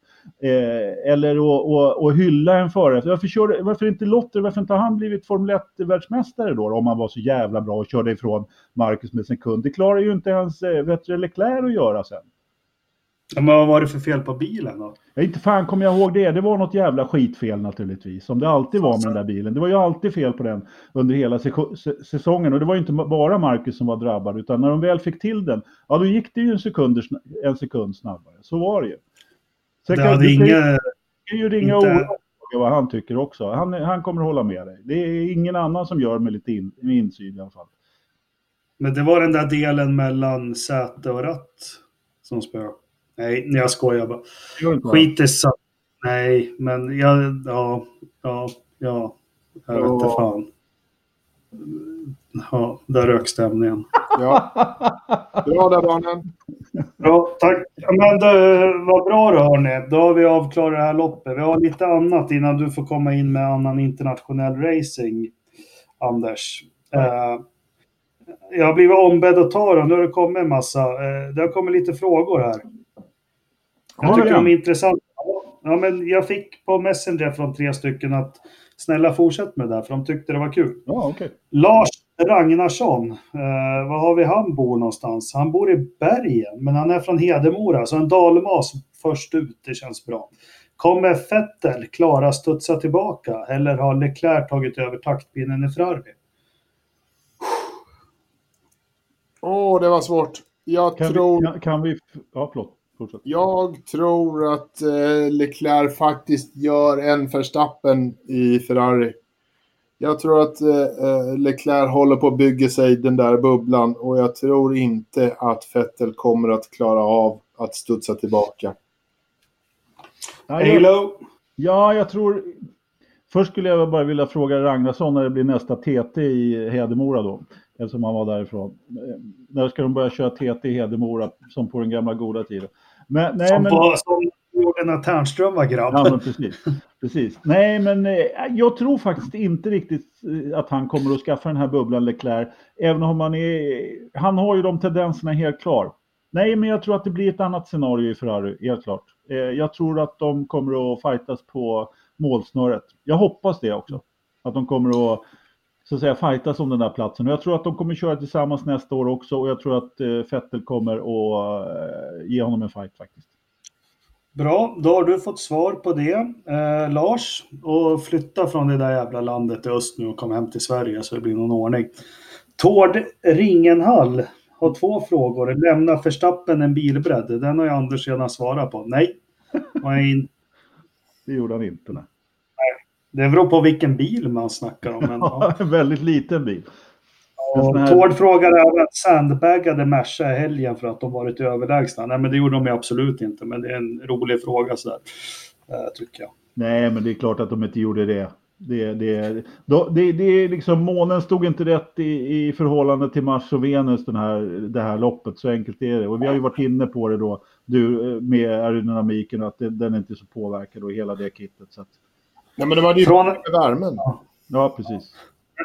eh, eller att och, och hylla en förare. Varför, kör, varför inte Lotter? Varför inte har han blivit Formel 1-världsmästare då? Om han var så jävla bra och körde ifrån Marcus med sin kund. Det klarar ju inte ens eh, Leclerc att göra sen. Ja, men vad var det för fel på bilen då? Ja, inte fan kommer jag ihåg det. Det var något jävla skitfel naturligtvis. Som det alltid var med den där bilen. Det var ju alltid fel på den under hela säsongen. Och det var ju inte bara Marcus som var drabbad. Utan när de väl fick till den, ja då gick det ju en, sekund, en sekund snabbare. Så var det ju. Sen Det kan- hade du kan ju- inga... kan ju ringa inte- Ola och vad han tycker också. Han, han kommer hålla med dig. Det är ingen annan som gör med lite in, med insyn i alla fall. Men det var den där delen mellan säte och ratt som spö. Nej, jag skojar bara. Skit i sa- Nej, men jag... Ja, ja, ja. Jag vet inte Ja. fan. Ja, där rök stämningen. Ja. Bra där, barnen. Bra, tack. Men det, vad bra då hörni. Då har vi avklarat det här loppet. Vi har lite annat innan du får komma in med annan internationell racing, Anders. Eh, jag har blivit ombedd att ta dem. Nu har det kommit en massa. Eh, det har kommit lite frågor här. Jag Har tycker det? de är intressanta. Ja, men jag fick på Messenger från tre stycken att snälla fortsätt med det där, för de tyckte det var kul. Ja, okej. Lars Ragnarsson, eh, var har vi han bor någonstans? Han bor i Bergen, men han är från Hedemora, så en dalmas först ut, det känns bra. Kommer Vettel klara studsa tillbaka eller har Leclerc tagit över taktpinnen i Ferrari? Åh, det var svårt. Jag Kan, tror... vi, kan, kan vi... Ja, förlåt. Fortsätt. Jag tror att eh, Leclerc faktiskt gör en Verstappen i Ferrari. Jag tror att eh, eh, Leclerc håller på att bygga sig den där bubblan och jag tror inte att Vettel kommer att klara av att studsa tillbaka. Ja, jag, Halo! ja, jag tror... Först skulle jag bara vilja fråga Ragnarsson när det blir nästa TT i Hedemora då. Eftersom han var därifrån. Eh, När ska de börja köra TT i Hedemora som på den gamla goda tiden? Men, nej, Som, men, på, som Lennart när Ternström var grabb. Ja, men precis. precis. Nej, men eh, jag tror faktiskt inte riktigt eh, att han kommer att skaffa den här bubblan Leclerc. Även om han är... Han har ju de tendenserna helt klar. Nej, men jag tror att det blir ett annat scenario i Ferrari, helt klart. Eh, jag tror att de kommer att fightas på målsnöret. Jag hoppas det också. Att de kommer att så att säga fightas om den där platsen. Och jag tror att de kommer köra tillsammans nästa år också och jag tror att eh, Vettel kommer att eh, ge honom en fight faktiskt. Bra, då har du fått svar på det. Eh, Lars, och flytta från det där jävla landet i öst nu och kom hem till Sverige så det blir någon ordning. Tord Ringenhall har två frågor. Lämnar Förstappen en bilbredd? Den har ju Anders redan svarat på. Nej. In- Det gjorde han inte. Nej. Det beror på vilken bil man snackar om. Men, ja. en väldigt liten bil. Här- Tord frågar även sandbaggade Merca i helgen för att de varit överlägsna. Nej, men det gjorde de ju absolut inte. Men det är en rolig fråga sådär. Eh, tycker jag. Nej, men det är klart att de inte gjorde det. Det, det, då, det, det är liksom, månen stod inte rätt i, i förhållande till Mars och Venus den här, det här loppet. Så enkelt är det. Och vi har ju varit inne på det då, du, eh, med aerodynamiken och att det, den är inte så påverkad och hela det kittet. Så att, Nej, men det var ju Från- med värmen. ja, precis.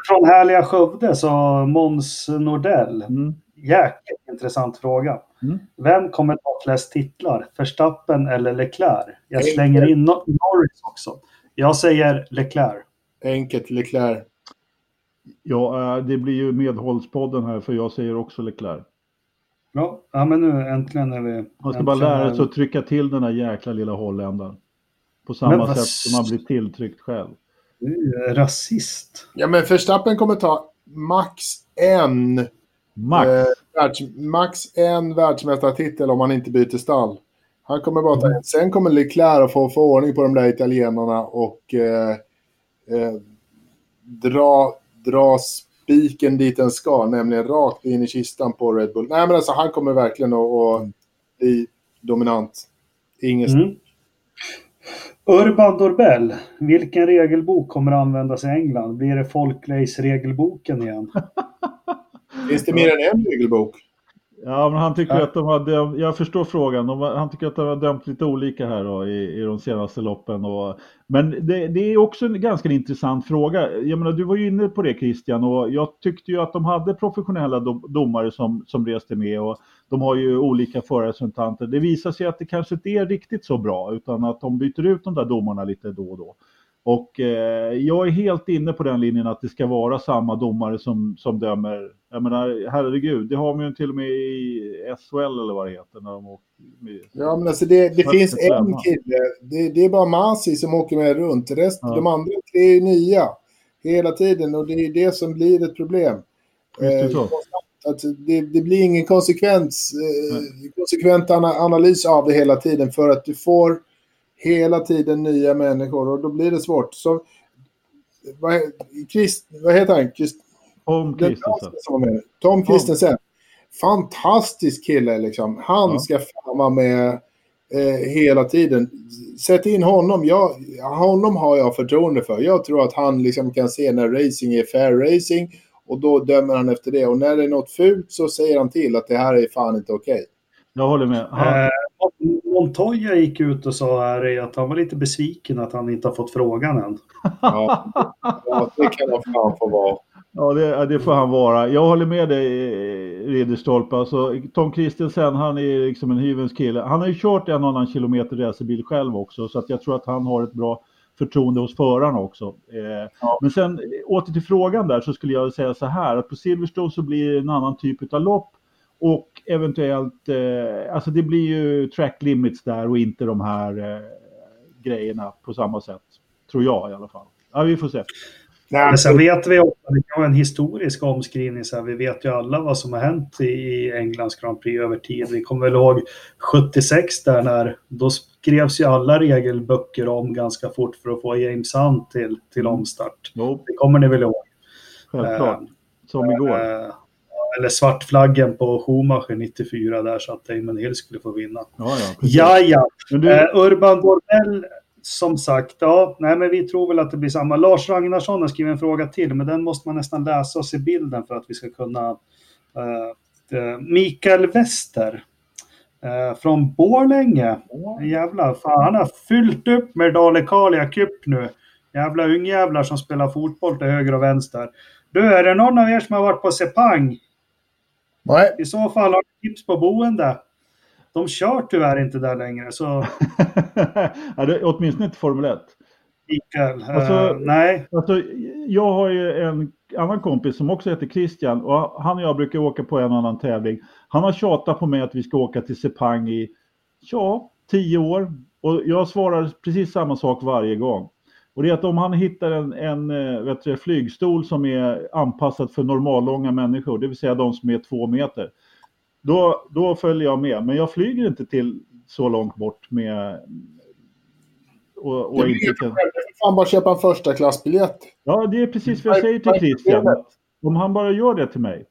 Från härliga Skövde så Måns Nordell. Mm. Jäkligt intressant fråga. Mm. Vem kommer ta flest titlar? Verstappen eller Leclerc? Jag slänger in Nor- Norris också. Jag säger Leclerc. Enkelt Leclerc. Ja, eh, det blir ju medhållspodden här för jag säger också Leclerc. Bra. Ja, men nu äntligen är vi... Man ska bara lära är- sig att trycka till den där jäkla lilla holländaren. På Men samma vad sätt som man blir tilltryckt själv. Du är rasist. Ja, men Verstappen kommer ta max en, Max! eh, världs, max en världsmästartitel om han inte byter stall. Han kommer bara ta in. Sen kommer Leclerc att få, få ordning på de där italienarna och eh, eh, dra, dra spiken dit den ska, nämligen rakt in i kistan på Red Bull. Nej, men alltså han kommer verkligen att, att bli dominant. Inget Mm. Urban Dorbell, vilken regelbok kommer att användas i England? Blir det Folkrace-regelboken igen? Finns det mer än en regelbok? Ja, men han tycker Ja. att de har dömt, jag förstår frågan, de, han tycker att de har dömt lite olika här då, i, i de senaste loppen. Och, men det, det är också en ganska intressant fråga. Jag menar, du var ju inne på det Christian och jag tyckte ju att de hade professionella dom, domare som, som reste med och de har ju olika förrepresentanter. Det visar sig att det kanske inte är riktigt så bra utan att de byter ut de där domarna lite då och då. Och eh, jag är helt inne på den linjen att det ska vara samma domare som, som dömer. Jag menar, herregud, det har man ju till och med i SHL eller vad det heter. När de åker med. Ja, men alltså det, det finns en kille. Det, det är bara Masi som åker med runt. Rest, Ja. De andra tre är nya hela tiden och det är det som blir ett problem. Så. att det, det blir ingen konsekvens, eh, konsekvent ana, analys av det hela tiden för att du får hela tiden nya människor och då blir det svårt. Så, vad, Christ, vad heter han? Christ, Tom Kristensen. Tom Christensen. Fantastisk kille liksom. Han Ja. ska fan vara med eh, hela tiden. Sätt in honom. Jag, honom har jag förtroende för. Jag tror att han liksom kan se när racing är fair racing och då dömer han efter det. Och när det är något fult så säger han till att det här är fan inte okej. Jag håller med. Han, Eh, Montoya gick ut och sa här att han var lite besviken att han inte har fått frågan än. Ja, ja, det kan han fan få vara. Ja, det, det får han vara. Jag håller med dig, eh, Ridderstolpe. Alltså, Tom Kristensen, han är liksom en hyvens kille. Han har ju kört en annan kilometer racerbil själv också, så att jag tror att han har ett bra förtroende hos förarna också. Eh, Ja. Men sen eh, åter till frågan där så skulle jag säga så här att på Silverstone så blir det en annan typ av lopp och eventuellt, eh, alltså det blir ju track limits där och inte de här eh, grejerna på samma sätt. Tror jag i alla fall. Ja, vi får se. Nej, Men sen vet vi också, kan vara en historisk omskrivning. Så här, vi vet ju alla vad som har hänt i Englands Grand Prix över tid. Vi kommer väl ihåg 76 där när då skrevs ju alla regelböcker om ganska fort för att få James Hunt till, till omstart. Jo, Det kommer ni väl ihåg? självklart. Som igår. Eh, eller svartflaggen på Schumacher 94 där så att Damon Hill skulle få vinna. Ja, ja. Ja, ja. Men du, Eh, Urban Borrell, som sagt, ja, nej, men vi tror väl att det blir samma. Lars Ragnarsson har skrivit en fråga till, men den måste man nästan läsa och se bilden för att vi ska kunna... eh, eh, Mikael Wester eh, från Borlänge. Jävlar, fan, han har fyllt upp med Dalecarlia Cup nu. Jävla ungjävlar som spelar fotboll till höger och vänster. Du, är det någon av er som har varit på Sepang? Nej, I så fall har ni tips på boende. De kör tyvärr inte där längre, så ja, det, åtminstone inte Formel 1. Mikael. Alltså- eh, nej, Alltså, jag har ju en annan kompis som också heter Christian och han och jag brukar åka på en annan tävling. Han har tjatat på mig att vi ska åka till Sepang i, ja, tio år. Och jag svarar precis samma sak varje gång. Och det är att om han hittar en, en eh, vet du, flygstol som är anpassad för normallånga människor, det vill säga de som är två meter, då, då följer jag med. Men jag flyger inte till så långt bort med... Och, och det inte kan... fan bara köpa en första klassbiljett. Ja, det är precis vad jag säger till Christian. Om han bara gör det till mig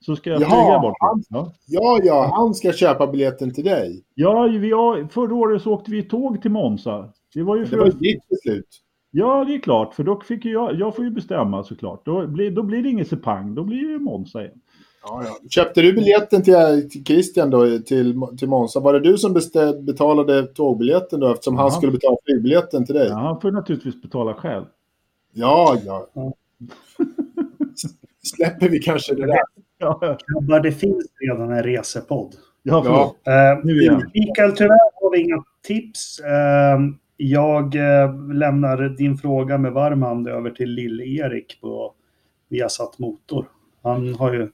så ska jag Jaha, flyga bort. han- Ja. Ja, ja, han ska köpa biljetten till dig. Ja, vi har, förra året så åkte vi tåg till Monza. Det var ju Det för var ju ditt beslut. Ja, det är klart, för då fick jag, jag får ju bestämma såklart. Då blir, då blir det ingen Sepang, då blir det Monza igen. Ja, ja. Köpte du biljetten till, till Christian då, till, till Monza? Var det du som beställ, betalade tågbiljetten då eftersom han Ja. skulle betala flygbiljetten till dig? Ja, han får naturligtvis betala själv. Ja, ja. Ja. Släpper vi kanske det där? Ja, ja. grabbar, det finns redan en resepodd. ja, förlåt. Eh. Mikael, tyvärr har vi inga tips. Eh, jag eh, lämnar din fråga med varm hand över till Lill-Erik på Viasat Motor. Han, har ju,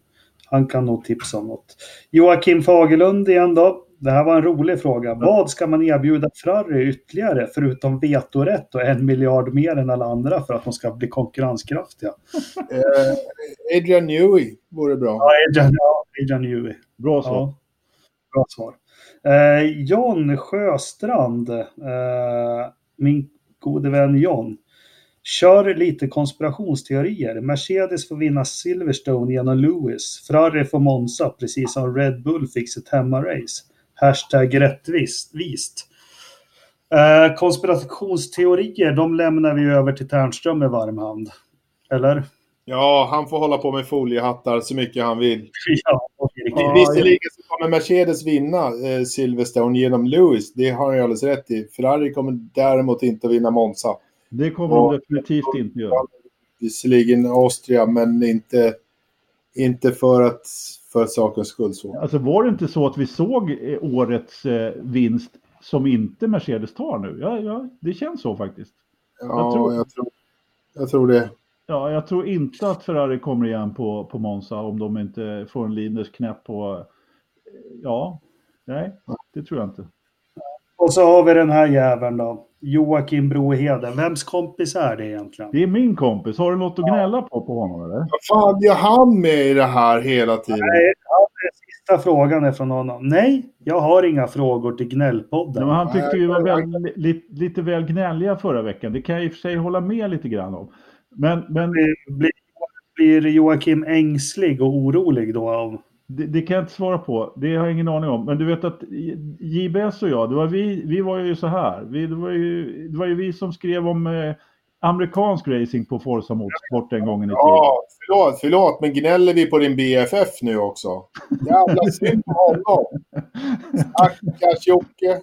han kan nog tipsa om något. Joakim Fagerlund igen då. Det här var en rolig fråga. Vad ska man erbjuda Ferrari ytterligare förutom vetorätt och en miljard mer än alla andra för att de ska bli konkurrenskraftiga? Eh, Adrian Newey vore bra. Ja, Adrian, ja, Adrian Newey. Bra så. Ja. bra svar. Eh, John Sjöstrand, eh, min gode vän John, kör lite konspirationsteorier. Mercedes får vinna Silverstone genom Lewis. Ferrari får Monza, precis som Red Bull fick sitt hemmarace. Hashtag rättvist. Vist. Eh, konspirationsteorier, de lämnar vi över till Ternström med varm hand. Eller? Ja, han får hålla på med foliehattar så mycket han vill. Ja, riktigt. Ja, Visserligen så kommer Mercedes vinna eh, Silverstone genom Lewis. Det har han ju alldeles rätt i. Ferrari kommer däremot inte att vinna Monza. Det kommer de definitivt inte göra. Visserligen Austria, men inte, inte för, att, för sakens skull. Så. Alltså var det inte så att vi såg eh, årets eh, vinst som inte Mercedes tar nu? Ja, ja, det känns så faktiskt. Ja, jag tror- jag tror, jag tror det. Ja, jag tror inte att Ferrari kommer igen på, på Monza om de inte får en Linus knäpp på... Ja, nej, det tror jag inte. Och så har vi den här jäveln då. Joakim Broheden. Vems kompis är det egentligen? Det är min kompis. Har du något att gnälla på på honom eller? Vad fan gör han med i det här hela tiden? Nej, sista frågan är från honom. Nej, jag har inga frågor till Gnällpodden. Nej, men han tyckte vi var väl, li, lite väl gnälliga förra veckan. Det kan jag i och för sig hålla med lite grann om. Men, men Blir, blir, Joakim ängslig och orolig då? Av... det, det kan jag inte svara på. Det har jag ingen aning om. Men du vet att JBS och jag, det var vi, vi var ju så här. Vi, det, var ju, det var ju vi som skrev om eh, amerikansk racing på Forza Motorsport en gång i tiden. Ja, förlåt, förlåt, men gnäller vi på din BFF nu också? Jävla synd på honom. Stackars Jocke.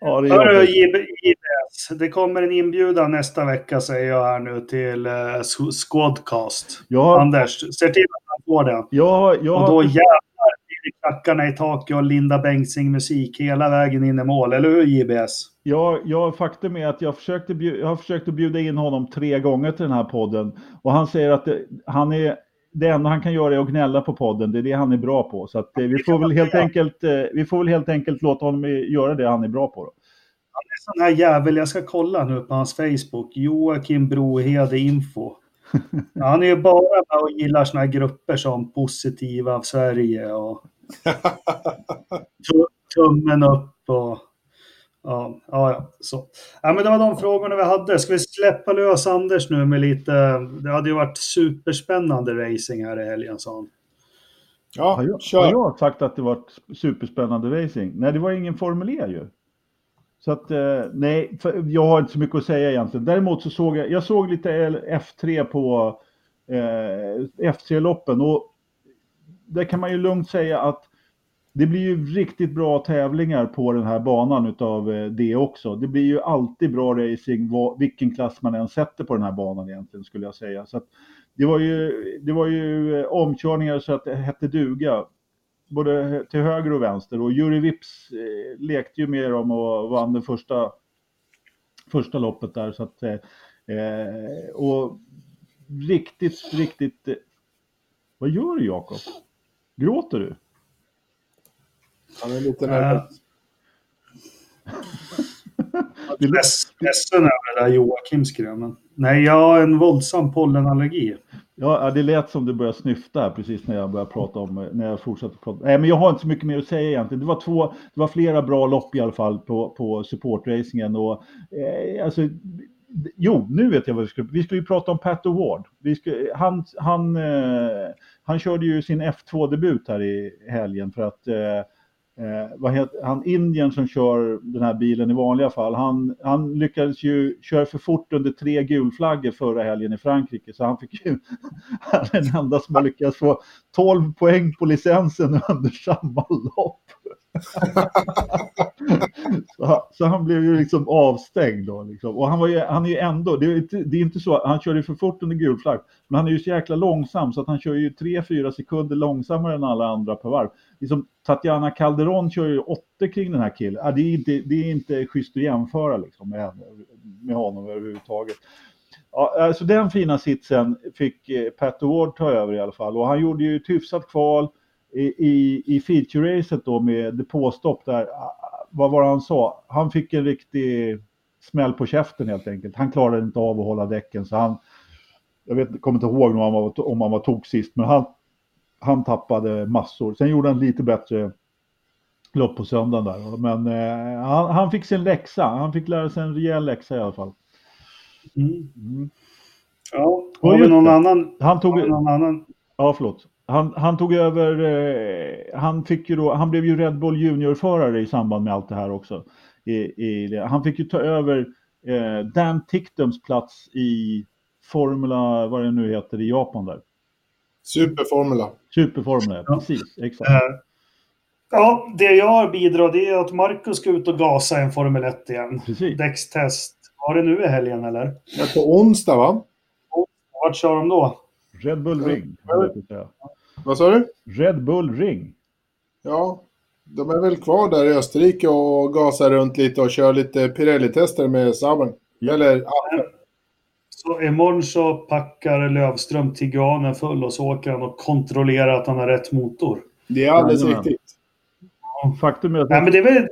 Ja, det Hörru, JBS. Det kommer en inbjudan nästa vecka säger jag här nu till uh, Squadcast. Ja, Anders, se till att han får den. jag, jag, Och då jävlar blir det klackarna i taket och Linda Bengtzing musik hela vägen in i mål. Eller hur JBS? jag, jag, faktum är att jag, försökte bjud, jag har försökt att bjuda in honom tre gånger till den här podden. Och han säger att det, han är, det enda han kan göra är att gnälla på podden. Det är det han är bra på. Så att, eh, vi, får väl helt enkelt, eh, vi får väl helt enkelt låta honom eh, göra det han är bra på. Då. Sån här jävel, jag ska kolla nu på hans Facebook. Joakim Brohede Info. Han är ju bara med och gillar såna här grupper som Positiva av Sverige och tu- Tummen upp och ja, ja, ja, så. Ja, men det var de frågorna vi hade. Ska vi släppa lös Anders nu med lite... Det hade ju varit superspännande racing här i helgen, sa han. Ja, Har jag, har kör. jag sagt att det var ett superspännande racing? Nej, det var ingen Formel E ju. Så att, eh, nej, jag har inte så mycket att säga egentligen. Däremot så såg jag, jag såg lite F3 på eh, F3-loppen och där kan man ju lugnt säga att det blir ju riktigt bra tävlingar på den här banan utav eh, det också. Det blir ju alltid bra racing vad, vilken klass man än sätter på den här banan egentligen skulle jag säga. Så att det var ju, det var ju eh, omkörningar så att det hette duga. Både till höger och vänster och Juri Vips eh, lekte ju med dem och vann det första, första loppet där. Så att, eh, och riktigt, riktigt... Vad gör du Jakob? Gråter du? Han är lite nervös. Leds- ledsen över det där Joakim skrev, men nej, jag har en våldsam pollenallergi. Ja, ja, det lät som du började snyfta här precis när jag började prata om, när jag fortsatte prata. Nej, men jag har inte så mycket mer att säga egentligen. Det var två, det var flera bra lopp i alla fall på, på supportracingen och eh, alltså, jo, nu vet jag vad vi skulle, vi skulle ju prata om Pat Award. Vi skulle, han, han, eh, han körde ju sin F2-debut här i helgen för att eh, Eh, vad heter, han Indien som kör den här bilen i vanliga fall, han, han lyckades ju köra för fort under tre gulflaggor förra helgen i Frankrike, så han fick ju, han är den enda som har lyckats få 12 poäng på licensen under samma lopp. så, han- så han blev ju liksom avstängd då. Liksom. Och han, var ju, han är ju ändå, det är, inte, det är inte så, han körde ju för fort under gul flagg, men han är ju så jäkla långsam så att han kör ju 3-4 sekunder långsammare än alla andra per varv. Liksom, Tatjana Calderon kör ju 80 kring den här killen. Ja, det, är inte, det är inte schysst att jämföra liksom, med, med honom överhuvudtaget. Ja, alltså den fina sitsen fick eh, Pat Award ta över i alla fall och han gjorde ju ett hyfsat kval i, i, feature-racet då med depåstopp där. Vad var det han sa? Han fick en riktig smäll på käften helt enkelt. Han klarade inte av att hålla däcken så han, jag vet, kommer inte ihåg om han var, om han var tok sist, men han, han tappade massor. Sen gjorde han lite bättre lopp på söndagen där. Men eh, han, han fick sin läxa. Han fick lära sig en rejäl läxa i alla fall. Mm. Mm. Ja, Och har vi någon det. annan? Han tog, Har vi någon annan? ja förlåt. Han, han tog över, eh, han fick ju då, han blev ju Red Bull Junior-förare i samband med allt det här också. I, i, det. han fick ju ta över eh, Dan Ticktums plats i Formula, vad det nu heter, i Japan där. Superformula. Superformula, Ja. precis, exakt. Eh, Ja, det jag bidrar det är att Marcus ska ut och gasa en Formel 1 igen. Precis. Däckstest. Var det nu i helgen eller? Ja, på onsdag va? Vart kör de då? Red Bull Ring, höll Vad sa du? Red Bull Ring. Ja, de är väl kvar där i Österrike och gasar runt lite och kör lite Pirelli-tester med Saben. Eller, ja, Så imorgon så packar Lövström Tiguanen full och så åker han och kontrollerar att han har rätt motor. det är alldeles Jajamän. riktigt. Faktum är att Nej, men det är väl...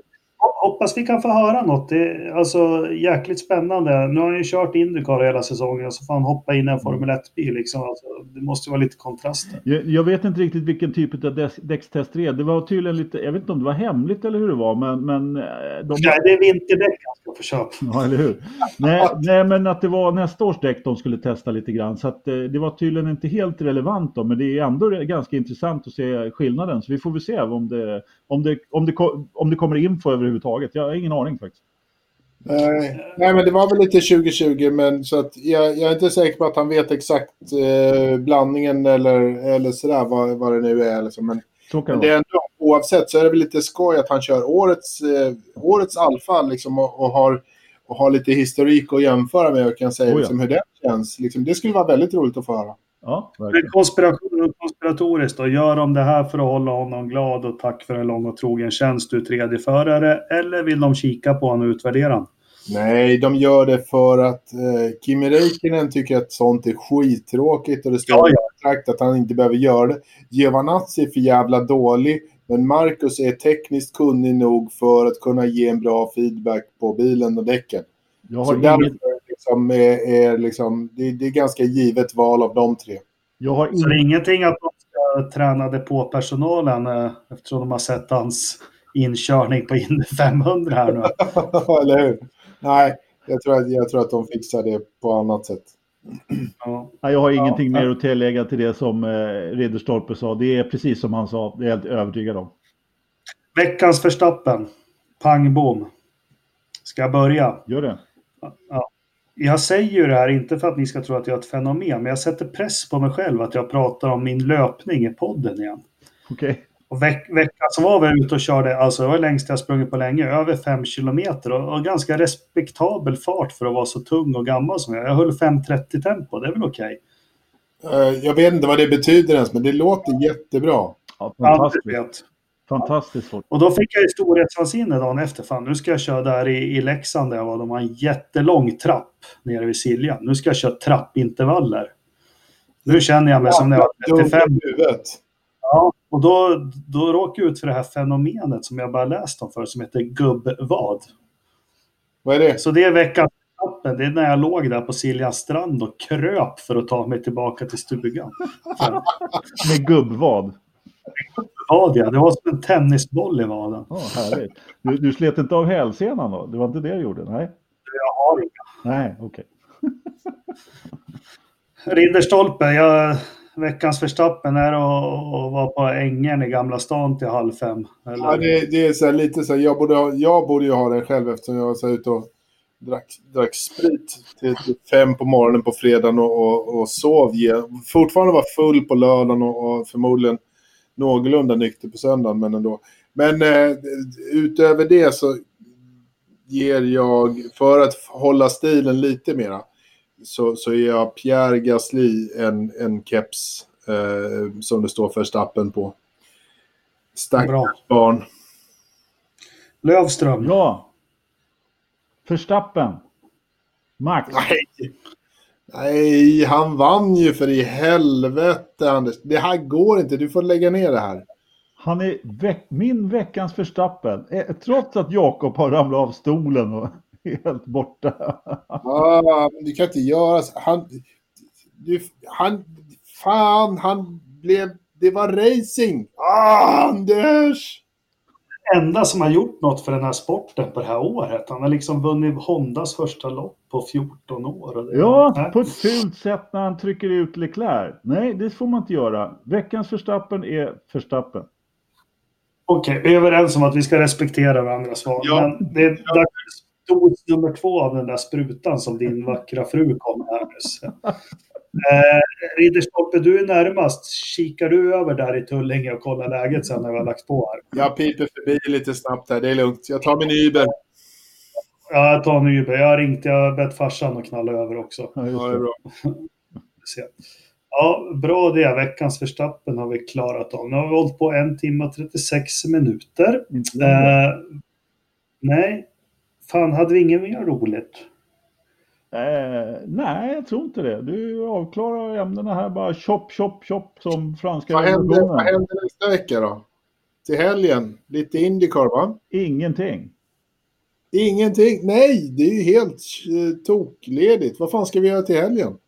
Hoppas vi kan få höra något. Det är alltså jäkligt spännande. Nu har han ju kört Indycar hela säsongen så får han hoppa in i en Formel 1-bil. Liksom. Alltså, det måste vara lite kontraster. Jag, jag vet inte riktigt vilken typ av däck- däckstest det är. Det var tydligen lite, jag vet inte om det var hemligt eller hur det var, men... men eh, de, Nej, det är vinterdäck han ska få köpa. ja, eller hur? Nej, nej, men att det var nästa års däck de skulle testa lite grann. Så att, eh, det var tydligen inte helt relevant då, men det är ändå ganska intressant att se skillnaden. Så vi får väl se om det, om det, om det, om det kommer info överhuvudtaget. Jag har ingen aning faktiskt. Nej, nej, men det var väl lite 2020, men så att jag, jag är inte säker på att han vet exakt eh, blandningen eller, eller sådär, vad, vad det nu är. Liksom. Men, men det är ändå, oavsett så är det väl lite skoj att han kör årets, eh, årets alfa liksom, och, och, har, och har lite historik att jämföra med och kan säga Oh ja. liksom, hur det känns. Liksom, det skulle vara väldigt roligt att få höra. Ja, Men verkligen. konspiration och konspiratoriskt då. Gör de det här för att hålla honom glad och tack för en lång och trogen tjänst du tredje förare Eller vill de kika på honom och utvärdera honom? Nej, de gör det för att eh, Kimi Räikkönen tycker att sånt är skittråkigt och det står Ja, ja. kontrakt att han inte behöver göra det. Giovanazzi är för jävla dålig, men Marcus är tekniskt kunnig nog för att kunna ge en bra feedback på bilen och däcken. Jag Så har, därför liksom är, är liksom, det, det är ganska givet val av de tre. jag har Så det är ingenting att de ska träna depåpersonalen eh, eftersom de har sett hans inkörning på Indy 500 här nu. Eller hur? Nej, jag tror, att, jag tror att de fixar det på annat sätt. Ja. jag har ingenting Ja. mer att tillägga till det som eh, Ridderstolpe sa. Det är precis som han sa, det är jag helt övertygad om. Veckans förstappen. Pang bom. Ska jag börja? Gör det. Ja. Jag säger ju det här inte för att ni ska tro att jag är ett fenomen, men jag sätter press på mig själv att jag pratar om min löpning i podden igen. Okej. Och veck, veckan som var var jag ute och körde, alltså det var längst jag sprungit på länge, över 5 kilometer och, och ganska respektabel fart för att vara så tung och gammal som jag. Jag höll 5.30 tempo, det är väl okej? Eh, Jag vet inte vad det betyder ens, men det låter jättebra. Ja, fantastiskt. Fantastiskt fort. Och då fick jag ju storhetsvansinne dagen efter. Fan, nu ska jag köra där i, i Leksand där jag var. De har en jättelång trapp nere vid Siljan. Nu ska jag köra trappintervaller. Nu känner jag mig som när jag var 35. Dum i huvudet. Ja, och då, då råkade jag ut för det här fenomenet som jag bara läst om för som heter gubbvad. Vad är det? Så det är veckans etappen. Det är när jag låg där på Siljans strand och kröp för att ta mig tillbaka till stugan. Med gubbvad. Vad ja, det var som en tennisboll i vaden. Ja, härligt. Du, du slet inte av hälsenan då? Det var inte det du gjorde? Nej, Jag har inga. nej, okej. Ridderstolpe, jag, veckans förstappen är att vara på ängen i Gamla stan till halv fem. Eller? Ja, det, det är så här, lite så här, jag borde, ha, jag borde ju ha den själv eftersom jag var ute och drack, drack sprit till, till fem på morgonen på fredagen och, och, och sov. Fortfarande var full på lördagen och, och förmodligen någorlunda nykter på söndagen, men ändå. Men eh, utöver det så ger jag, för att hålla stilen lite mera, så, så ger jag Pierre Gasly en, en keps eh, som det står förstappen på. Stackars barn. Lövström. Ja. Förstappen. Max. Nej. Nej, han vann ju för i helvete Anders. Det här går inte, du får lägga ner det här. Han är veck, min veckans Förstappen. Eh, Trots att Jakob har ramlat av stolen och är helt borta. Ah, men du kan inte göra så. Han, du, han, fan, han blev, det var racing. Ah, Anders! Enda som har gjort något för den här sporten på det här året. Han har liksom vunnit Hondas första lopp på 14 år. Och det, Ja, Nej. på ett fult sätt när han trycker ut Leclerc. Nej, det får man inte göra. Veckans förstappen är förstappen. Okej, vi är överens om att vi ska respektera varandras val. Ja. Men det är dags dos nummer två av den där sprutan som din vackra fru kom nyss. Eh, Ridderstolpe, du är närmast. Kikar du över där i Tullinge och kollar läget sen när vi har lagt på här? Jag piper förbi lite snabbt här, det är lugnt. Jag tar min Uber. Ja, jag tar en Uber. Jag har ringt, jag har bett farsan att knalla över också. Ja, det är bra. Ja, bra det. Veckans förstappen har vi klarat av. Nu har vi hållit på en timme och 36 minuter. Eh, nej, fan hade vi inget mer roligt? Eh, nej, jag tror inte det. Du avklarar ämnena här bara chop, chop, chop som franska Vad händer, vad händer nästa vecka då? Till helgen? Lite Indycar va? Ingenting. Ingenting. Nej, det är ju helt eh, tokledigt. Vad fan ska vi göra till helgen?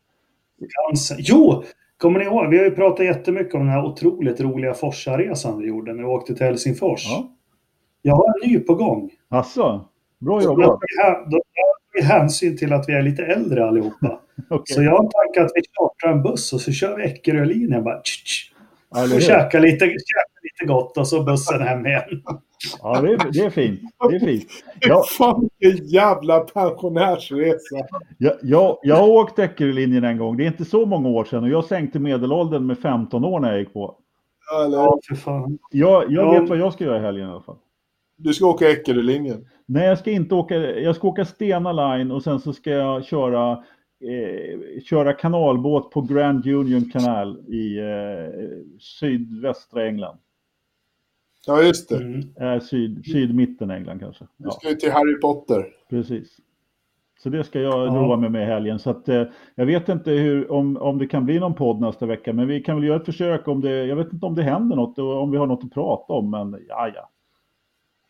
Jo, kommer ni ihåg? Vi har ju pratat jättemycket om den här otroligt roliga Forsa-resan vi gjorde när vi åkte till Helsingfors. Ja. Jag har en ny på gång. Asså, bra jobbat. då vi hänsyn till att vi är lite äldre allihopa. Okej. Så jag har tankat att vi chartrar en buss och så kör vi Eckerölinjen bara. Tsch, tsch, Ja, eller och käkar lite, käkar lite gott och så bussen hem igen. Ja, det är, det är fint. Det är fint. Ja, Fan vilken jävla pensionärsresa. jag, jag, jag har åkt Eckerölinjen en gång. Det är inte så många år sedan och jag sänkte medelåldern med 15 år när jag gick på. Eller, Ja, för fan. Jag, jag Ja. vet vad jag ska göra i helgen i alla fall. Du ska åka Eckerölinjen. Nej, jag ska inte åka. Jag ska åka Stena Line och sen så ska jag köra, eh, köra kanalbåt på Grand Union Canal i eh, sydvästra England. Ja, just det. Mm. Eh, syd, sydmitten England kanske. Du ska ju till Harry Potter. precis. Så det ska jag Ja. roa mig med i helgen. Så att, eh, jag vet inte hur, om, om det kan bli någon podd nästa vecka, men vi kan väl göra ett försök om det. Jag vet inte om det händer något och om vi har något att prata om, men ja, ja.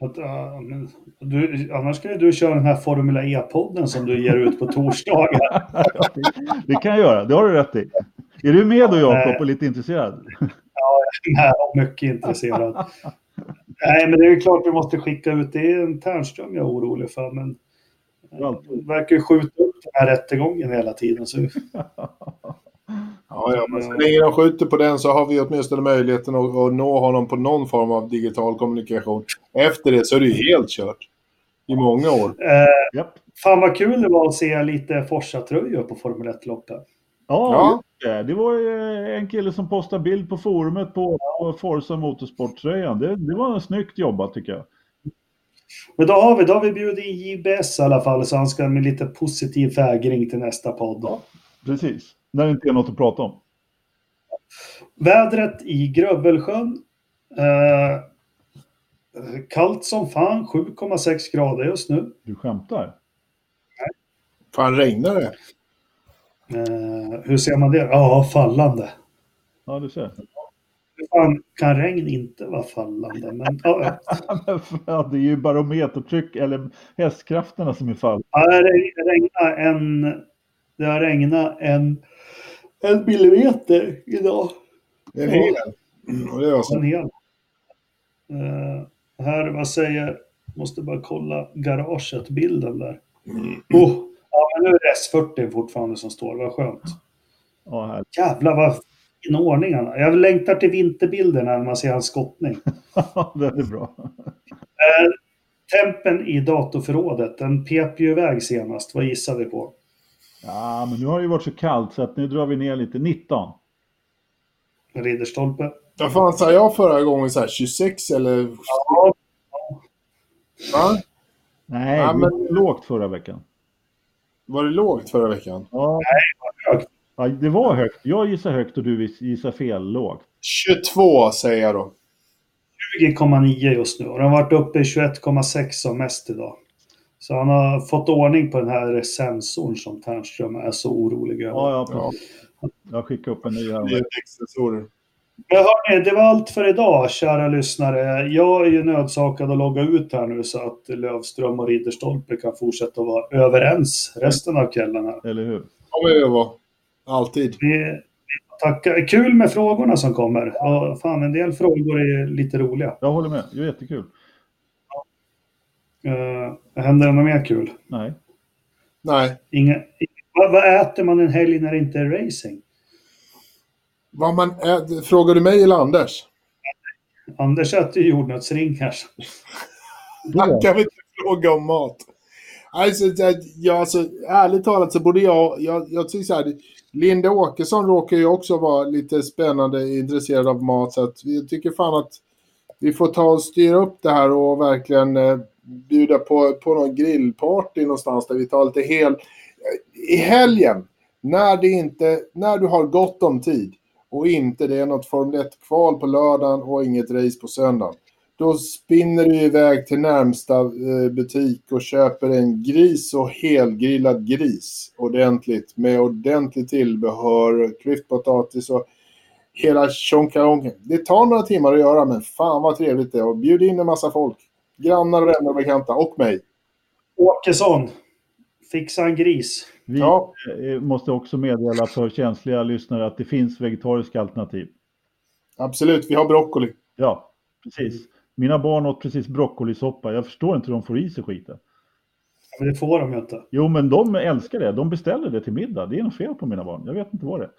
Att, ja, men du, annars ska ju du köra den här Formula E-podden som du ger ut på torsdagar. det, kan jag göra, det har du rätt i. Är du med då Jakob och lite intresserad? Jag är mycket intresserad. Nej, men det är ju klart vi måste skicka ut. Det är en Ternström jag är orolig för, men verkar ju skjuta upp den här rättegången hela tiden. Så, Ja, ja, men så länge de skjuter på den så har vi åtminstone möjligheten att, att nå honom på någon form av digital kommunikation. Efter det så är det ju helt kört. I många år. eh, Japp. fan vad kul det var att se lite Forsa-tröjor på Formel 1-loppet. Ja, Ja. det. det var ju en kille som postade bild på forumet på, på Forza Motorsport-tröjan. Det, det var snyggt jobbat tycker jag. Men då har vi, då har vi bjudit in JBS i alla fall, så han ska med lite positiv fägring till nästa podd. Då. Precis. När det inte är något att prata om. Vädret i Grövelsjön. Eh, kallt som fan, 7,6 grader just nu. Du skämtar? Fan, regnar det? Eh, hur ser man det? Ja, fallande. Ja, du ser. Fan kan regn inte vara fallande? Men, ja, Ja, det är ju barometertryck eller hästkrafterna som är fall. ja, det regnar en, det har regnat en, en millimeter idag. En hel. Mm, och det var En så. hel. Eh, här, vad säger... Måste bara kolla garaget, bilden där. Oh, ja, men nu är det S40 fortfarande som står. Vad skönt. Här. Jävlar vad fin ordning han. Jag längtar till vinterbilderna när man ser hans skottning. det är bra. Eh, tempen i datorförrådet, den pep ju iväg senast. Vad gissar vi på? Ja, men nu har det ju varit så kallt så att nu drar vi ner lite. 19. Ridderstolpe? Vad fan sa jag förra gången? Så här, 26 eller? Ja, Va? Nej, Ja, det men- var lågt förra veckan. Var det lågt förra veckan? Ja, högt. ja, det var högt. Jag gissar högt och du gissar fel lågt. 22 säger jag då. 20,9 just nu. Och den har varit uppe i 21,6 som mest idag. Så han har fått ordning på den här sensorn som Ternström är så orolig över. Ja, ja, precis. Jag skickar upp en ny här. Men hörni, det var allt för idag, kära lyssnare. Jag är ju nödsakad att logga ut här nu så att Lövström och Ridderstolpe kan fortsätta att vara överens resten av kvällen. Här. Eller hur? kommer vi vara. Alltid. Vi, vi tackar. Kul med frågorna som kommer. Och fan, en del frågor är lite roliga. Jag håller med. Det är jättekul. Uh, händer det något mer kul? Nej. Nej. Inga, vad, vad äter man en helg när det inte är racing? Vad man ä- Frågar du mig eller Anders? Anders äter ju jordnötsringar. Han kan vi inte fråga om mat. Alltså, ja, alltså, ärligt talat så borde jag... Jag, jag tycker så här, Linda Åkesson råkar ju också vara lite spännande intresserad av mat. Så att jag tycker fan att vi får ta och styra upp det här och verkligen eh, bjuda på, på någon grillparty någonstans där vi tar lite hel... I helgen, när, det inte, när du har gott om tid och inte det är något Formel 1-kval på lördagen och inget race på söndagen. Då spinner du iväg till närmsta eh, butik och köper en gris och helgrillad gris ordentligt med ordentligt tillbehör, klyftpotatis och hela tjonkaronken. Det tar några timmar att göra men fan vad trevligt det är och bjud in en massa folk. Grannar, vänner och bekanta och mig. Åkesson, fixa en gris. Vi Ja. eh, måste också meddela för känsliga lyssnare att det finns vegetariska alternativ. Absolut, vi har broccoli. Ja, precis. Mina barn åt precis broccolisoppa. Jag förstår inte hur de får i sig skiten. Men det får de ju inte. Jo, men de älskar det. De beställer det till middag. Det är något fel på mina barn. Jag vet inte vad det är.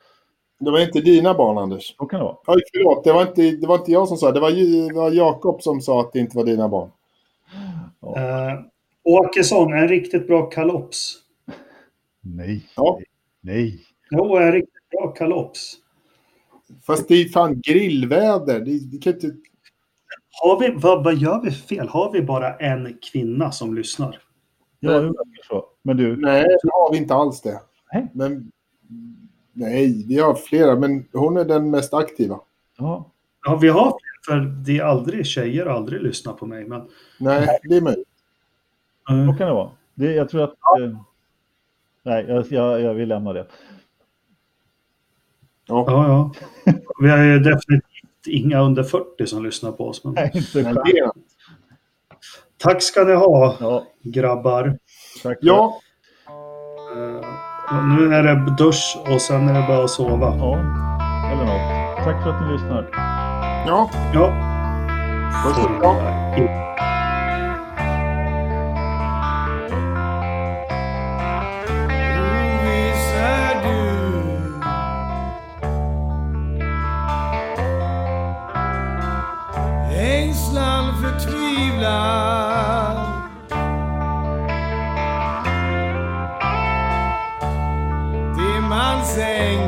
Det var inte dina barn, Anders. Så kan det vara. Oj, förlåt. Det var inte, det var inte jag som sa det. Det var, det var Jakob som sa att det inte var dina barn. Eh, Åkesson, en riktigt bra kalops. Nej. Ja. Nej. Jo, en riktigt bra kalops. Fast det är fan grillväder. Det, det kan inte... Har vi, vad, vad gör vi fel? Har vi bara en kvinna som lyssnar? Ja, det verkar så. Men du, Nej, det har vi inte alls det. Nej. Men, nej, vi har flera, men hon är den mest aktiva. ja, Ja, vi har fler, för det är aldrig tjejer och aldrig lyssnar på mig. Men, Nej, det är möjligt. så kan det vara. Det, jag tror att... Eh, nej, jag, jag, jag vill lämna det. Ja. ja, ja. Vi har ju definitivt inga under 40 som lyssnar på oss. Men... Nej, inte Men det. Tack ska ni ha, Ja, grabbar. tack Ja, Eh, nu är det dusch och sen är det bara att sova. Ja, eller något. Tack för att ni lyssnar. Ja. Ja. Puss och kram. Oviss är